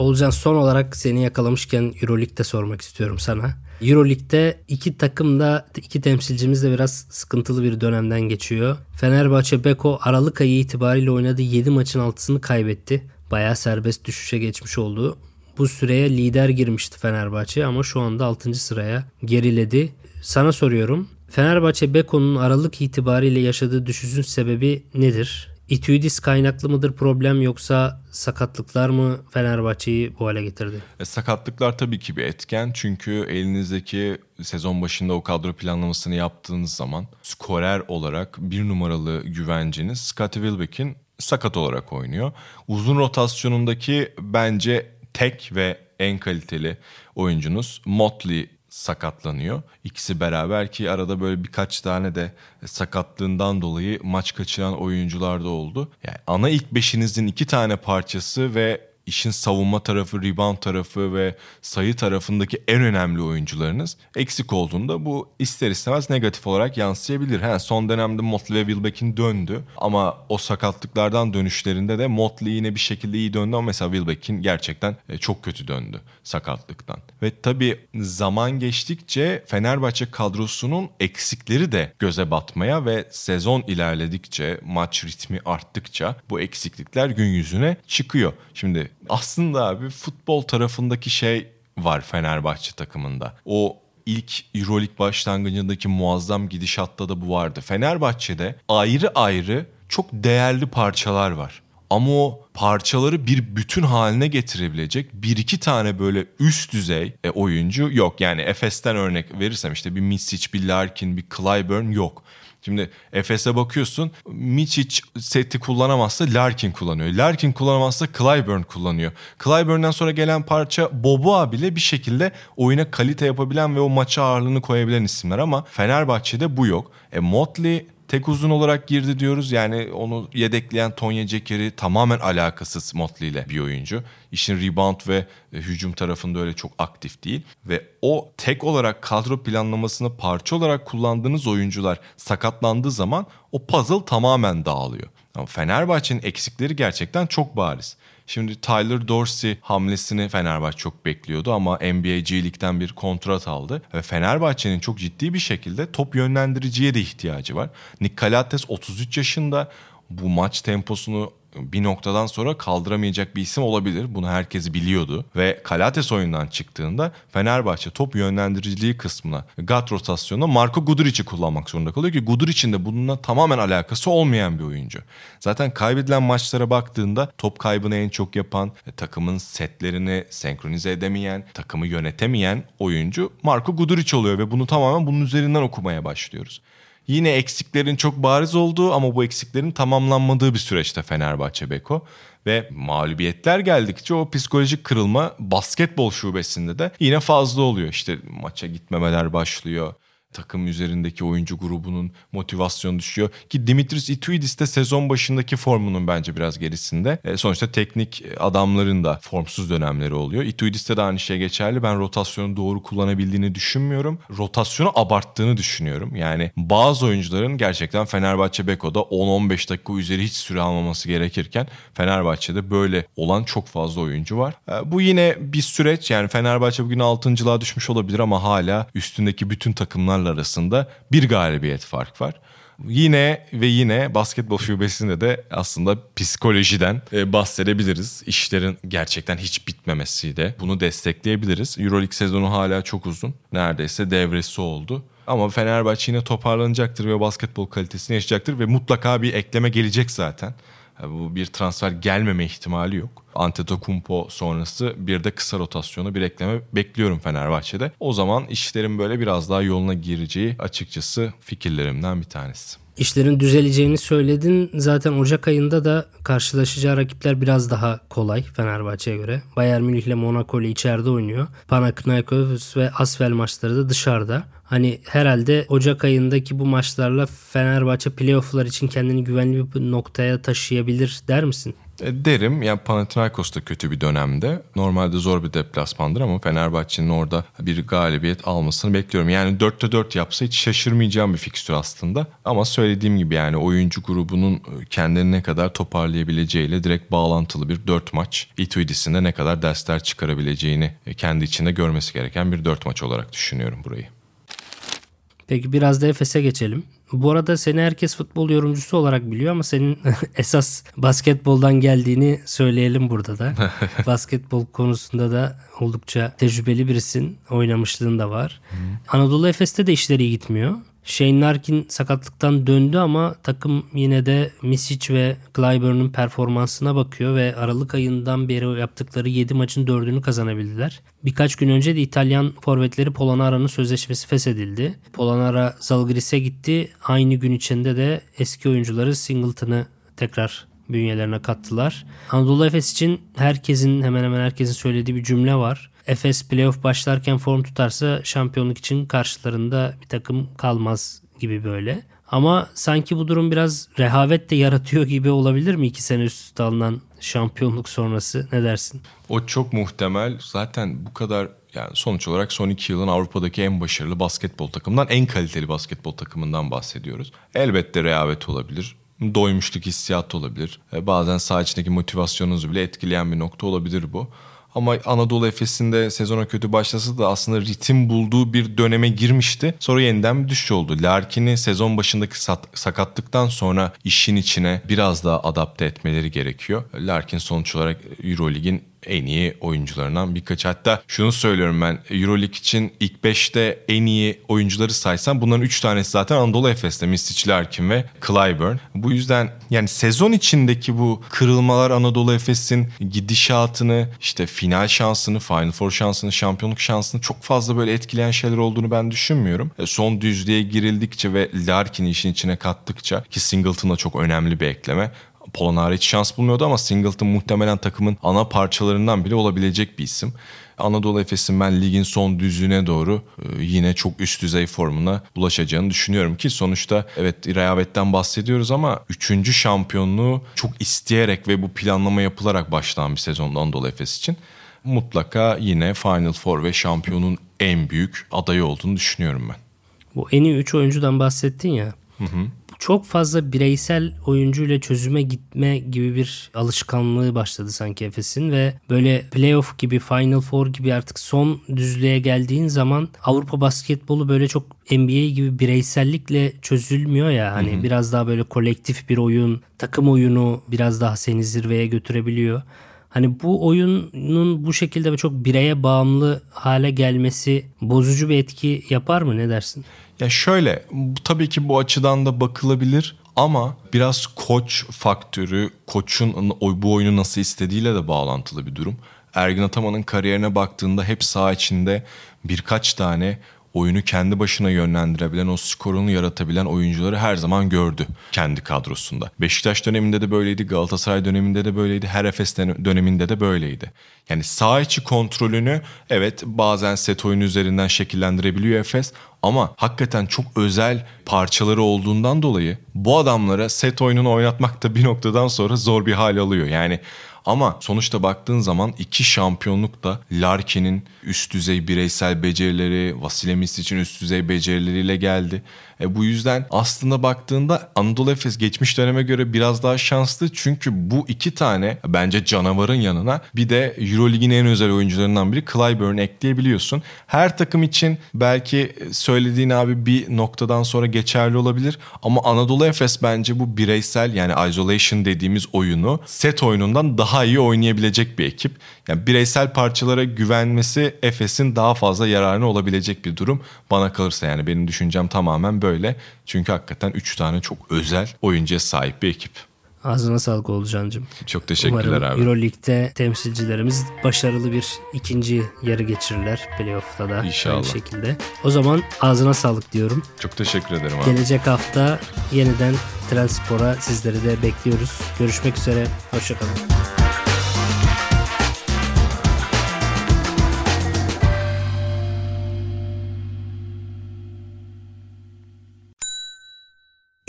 Olcan son olarak seni yakalamışken Euroleague'de sormak istiyorum sana. Euroleague'de iki takım da iki temsilcimiz de biraz sıkıntılı bir dönemden geçiyor. Fenerbahçe Beko Aralık ayı itibariyle oynadığı 7 maçın 6'sını kaybetti. Bayağı serbest düşüşe geçmiş oldu. Bu süreye lider girmişti Fenerbahçe ama şu anda 6. sıraya geriledi. Sana soruyorum. Fenerbahçe Beko'nun Aralık itibariyle yaşadığı düşüşün sebebi nedir? İtüdis kaynaklı mıdır problem yoksa sakatlıklar mı Fenerbahçe'yi bu hale getirdi? E, sakatlıklar tabii ki bir etken. Çünkü elinizdeki sezon başında o kadro planlamasını yaptığınız zaman skorer olarak bir numaralı güvenciniz Scottie Wilbeck'in sakat olarak oynuyor. Uzun rotasyonundaki bence tek ve en kaliteli oyuncunuz Motley sakatlanıyor. İkisi beraber ki arada böyle birkaç tane de sakatlığından dolayı maç kaçıran oyuncular da oldu. Yani ana ilk beşinizin iki tane parçası ve işin savunma tarafı, rebound tarafı ve sayı tarafındaki en önemli oyuncularınız eksik olduğunda bu ister istemez negatif olarak yansıyabilir. He, son dönemde Motley ve Wilbeck'in döndü ama o sakatlıklardan dönüşlerinde de Motley yine bir şekilde iyi döndü ama mesela Wilbeck'in gerçekten e, çok kötü döndü sakatlıktan. Ve tabii zaman geçtikçe Fenerbahçe kadrosunun eksikleri de göze batmaya ve sezon ilerledikçe, maç ritmi arttıkça bu eksiklikler gün yüzüne çıkıyor. Şimdi Aslında abi futbol tarafındaki şey var Fenerbahçe takımında. O ilk Euroleague başlangıcındaki muazzam gidişatta da bu vardı. Fenerbahçe'de ayrı ayrı çok değerli parçalar var. Ama o parçaları bir bütün haline getirebilecek bir iki tane böyle üst düzey e, oyuncu yok. Yani Efes'ten örnek verirsem işte bir Misic, bir Larkin, bir Clyburn yok. Şimdi Efes'e bakıyorsun Micic seti kullanamazsa Larkin kullanıyor. Larkin kullanamazsa Clyburn kullanıyor. Clyburn'dan sonra gelen parça Boboa bile bir şekilde oyuna kalite yapabilen ve o maça ağırlığını koyabilen isimler ama Fenerbahçe'de bu yok. E Motley tek uzun olarak girdi diyoruz. Yani onu yedekleyen Tonya Cekeri tamamen alakasız Motley ile bir oyuncu. İşin rebound ve e, hücum tarafında öyle çok aktif değil. Ve o tek olarak kadro planlamasını parça olarak kullandığınız oyuncular sakatlandığı zaman o puzzle tamamen dağılıyor. Ama Fenerbahçe'nin eksikleri gerçekten çok bariz. Şimdi Tyler Dorsey hamlesini Fenerbahçe çok bekliyordu ama NBA G League'den bir kontrat aldı. Ve Fenerbahçe'nin çok ciddi bir şekilde top yönlendiriciye de ihtiyacı var. Nick Calates 33 yaşında bu maç temposunu bir noktadan sonra kaldıramayacak bir isim olabilir. Bunu herkes biliyordu. Ve Kalates oyundan çıktığında Fenerbahçe top yönlendiriciliği kısmına, gat rotasyonuna Marco Guduric'i kullanmak zorunda kalıyor ki Guduric'in de bununla tamamen alakası olmayan bir oyuncu. Zaten kaybedilen maçlara baktığında top kaybını en çok yapan, e, takımın setlerini senkronize edemeyen, takımı yönetemeyen oyuncu Marco Guduric oluyor ve bunu tamamen bunun üzerinden okumaya başlıyoruz. Yine eksiklerin çok bariz olduğu ama bu eksiklerin tamamlanmadığı bir süreçte Fenerbahçe Beko. Ve mağlubiyetler geldikçe o psikolojik kırılma basketbol şubesinde de yine fazla oluyor. İşte maça gitmemeler başlıyor takım üzerindeki oyuncu grubunun motivasyonu düşüyor. Ki Dimitris Ituidis de sezon başındaki formunun bence biraz gerisinde. E, sonuçta teknik adamların da formsuz dönemleri oluyor. Ituidis'te de aynı şey geçerli. Ben rotasyonu doğru kullanabildiğini düşünmüyorum. Rotasyonu abarttığını düşünüyorum. Yani bazı oyuncuların gerçekten Fenerbahçe Beko'da 10-15 dakika üzeri hiç süre almaması gerekirken Fenerbahçe'de böyle olan çok fazla oyuncu var. E, bu yine bir süreç. Yani Fenerbahçe bugün 6.lığa düşmüş olabilir ama hala üstündeki bütün takımlar takımlarla arasında bir galibiyet fark var. Yine ve yine basketbol şubesinde de aslında psikolojiden e, bahsedebiliriz. İşlerin gerçekten hiç bitmemesi de bunu destekleyebiliriz. Euroleague sezonu hala çok uzun. Neredeyse devresi oldu. Ama Fenerbahçe yine toparlanacaktır ve basketbol kalitesini yaşayacaktır ve mutlaka bir ekleme gelecek zaten. Bu bir transfer gelmeme ihtimali yok. Antetokounmpo sonrası bir de kısa rotasyonu bir ekleme bekliyorum Fenerbahçe'de. O zaman işlerin böyle biraz daha yoluna gireceği açıkçası fikirlerimden bir tanesi. İşlerin düzeleceğini söyledin. Zaten Ocak ayında da karşılaşacağı rakipler biraz daha kolay Fenerbahçe'ye göre. Bayern Münih ile Monaco ile içeride oynuyor. Panathinaikos ve Asvel maçları da dışarıda. Hani herhalde Ocak ayındaki bu maçlarla Fenerbahçe playoff'lar için kendini güvenli bir noktaya taşıyabilir der misin? E, derim yani Panathinaikos da kötü bir dönemde. Normalde zor bir deplasmandır ama Fenerbahçe'nin orada bir galibiyet almasını bekliyorum. Yani 4'te 4 yapsa hiç şaşırmayacağım bir fikstür aslında. Ama söylediğim gibi yani oyuncu grubunun kendini ne kadar toparlayabileceğiyle direkt bağlantılı bir 4 maç. Ituidis'in ne kadar dersler çıkarabileceğini kendi içinde görmesi gereken bir 4 maç olarak düşünüyorum burayı. Peki biraz da Efes'e geçelim. Bu arada seni herkes futbol yorumcusu olarak biliyor ama senin esas basketboldan geldiğini söyleyelim burada da. Basketbol konusunda da oldukça tecrübeli birisin. Oynamışlığın da var. Hı. Anadolu Efes'te de işleri iyi gitmiyor. Shane Larkin sakatlıktan döndü ama takım yine de Misic ve Clyburn'un performansına bakıyor ve Aralık ayından beri yaptıkları 7 maçın 4'ünü kazanabildiler. Birkaç gün önce de İtalyan forvetleri Polonara'nın sözleşmesi feshedildi. Polonara Zalgiris'e gitti. Aynı gün içinde de eski oyuncuları Singleton'ı tekrar bünyelerine kattılar. Anadolu Efes için herkesin hemen hemen herkesin söylediği bir cümle var. Efes playoff başlarken form tutarsa şampiyonluk için karşılarında bir takım kalmaz gibi böyle. Ama sanki bu durum biraz rehavet de yaratıyor gibi olabilir mi iki sene üst üste alınan şampiyonluk sonrası? Ne dersin? O çok muhtemel. Zaten bu kadar yani sonuç olarak son iki yılın Avrupa'daki en başarılı basketbol takımından, en kaliteli basketbol takımından bahsediyoruz. Elbette rehavet olabilir doymuşluk hissiyatı olabilir. E, bazen saha içindeki motivasyonunuzu bile etkileyen bir nokta olabilir bu. Ama Anadolu Efes'in de sezona kötü başlasa da aslında ritim bulduğu bir döneme girmişti. Sonra yeniden bir düşüş oldu. Larkin'i sezon başındaki sakatlıktan sonra işin içine biraz daha adapte etmeleri gerekiyor. Larkin sonuç olarak Eurolig'in en iyi oyuncularından birkaç. Hatta şunu söylüyorum ben Euroleague için ilk 5'te en iyi oyuncuları saysam bunların 3 tanesi zaten Anadolu Efes'te Misic, Larkin ve Clyburn. Bu yüzden yani sezon içindeki bu kırılmalar Anadolu Efes'in gidişatını işte final şansını, Final Four şansını, şampiyonluk şansını çok fazla böyle etkileyen şeyler olduğunu ben düşünmüyorum. E, son düzlüğe girildikçe ve Larkin'i işin içine kattıkça ki Singleton'a çok önemli bir ekleme. Polonara hiç şans bulmuyordu ama Singleton muhtemelen takımın ana parçalarından bile olabilecek bir isim. Anadolu Efes'in ben ligin son düzlüğüne doğru e, yine çok üst düzey formuna ulaşacağını düşünüyorum ki sonuçta evet rehavetten bahsediyoruz ama 3. şampiyonluğu çok isteyerek ve bu planlama yapılarak başlayan bir sezonda Anadolu Efes için mutlaka yine Final Four ve şampiyonun en büyük adayı olduğunu düşünüyorum ben. Bu en iyi 3 oyuncudan bahsettin ya. Hı hı çok fazla bireysel oyuncuyla çözüme gitme gibi bir alışkanlığı başladı sanki Efes'in ve böyle playoff gibi Final Four gibi artık son düzlüğe geldiğin zaman Avrupa basketbolu böyle çok NBA gibi bireysellikle çözülmüyor ya hani hı hı. biraz daha böyle kolektif bir oyun, takım oyunu biraz daha seni zirveye götürebiliyor. Hani bu oyunun bu şekilde çok bireye bağımlı hale gelmesi bozucu bir etki yapar mı ne dersin? Ya şöyle tabii ki bu açıdan da bakılabilir ama biraz koç faktörü, koçun bu oyunu nasıl istediğiyle de bağlantılı bir durum. Ergin Ataman'ın kariyerine baktığında hep saha içinde birkaç tane oyunu kendi başına yönlendirebilen, o skorunu yaratabilen oyuncuları her zaman gördü kendi kadrosunda. Beşiktaş döneminde de böyleydi, Galatasaray döneminde de böyleydi, her Efes döneminde de böyleydi. Yani sağ içi kontrolünü evet bazen set oyunu üzerinden şekillendirebiliyor Efes ama hakikaten çok özel parçaları olduğundan dolayı bu adamlara set oyununu oynatmak da bir noktadan sonra zor bir hal alıyor. Yani ama sonuçta baktığın zaman iki şampiyonluk da Larkin'in üst düzey bireysel becerileri, Vasilemis için üst düzey becerileriyle geldi. E bu yüzden aslında baktığında Anadolu Efes geçmiş döneme göre biraz daha şanslı. Çünkü bu iki tane bence canavarın yanına bir de Eurolig'in en özel oyuncularından biri Clyburn ekleyebiliyorsun. Her takım için belki söylediğin abi bir noktadan sonra geçerli olabilir. Ama Anadolu Efes bence bu bireysel yani isolation dediğimiz oyunu set oyunundan daha iyi oynayabilecek bir ekip. Yani bireysel parçalara güvenmesi Efes'in daha fazla yararına olabilecek bir durum. Bana kalırsa yani benim düşüncem tamamen böyle. Çünkü hakikaten 3 tane çok özel oyuncuya sahip bir ekip. Ağzına sağlık Olcancığım. Çok teşekkürler Umarım abi. Euroleague'de temsilcilerimiz başarılı bir ikinci yarı geçirirler. Playoff'ta da İnşallah. aynı şekilde. O zaman ağzına sağlık diyorum. Çok teşekkür ederim abi. Gelecek hafta yeniden Trendspor'a sizleri de bekliyoruz. Görüşmek üzere. Hoşçakalın.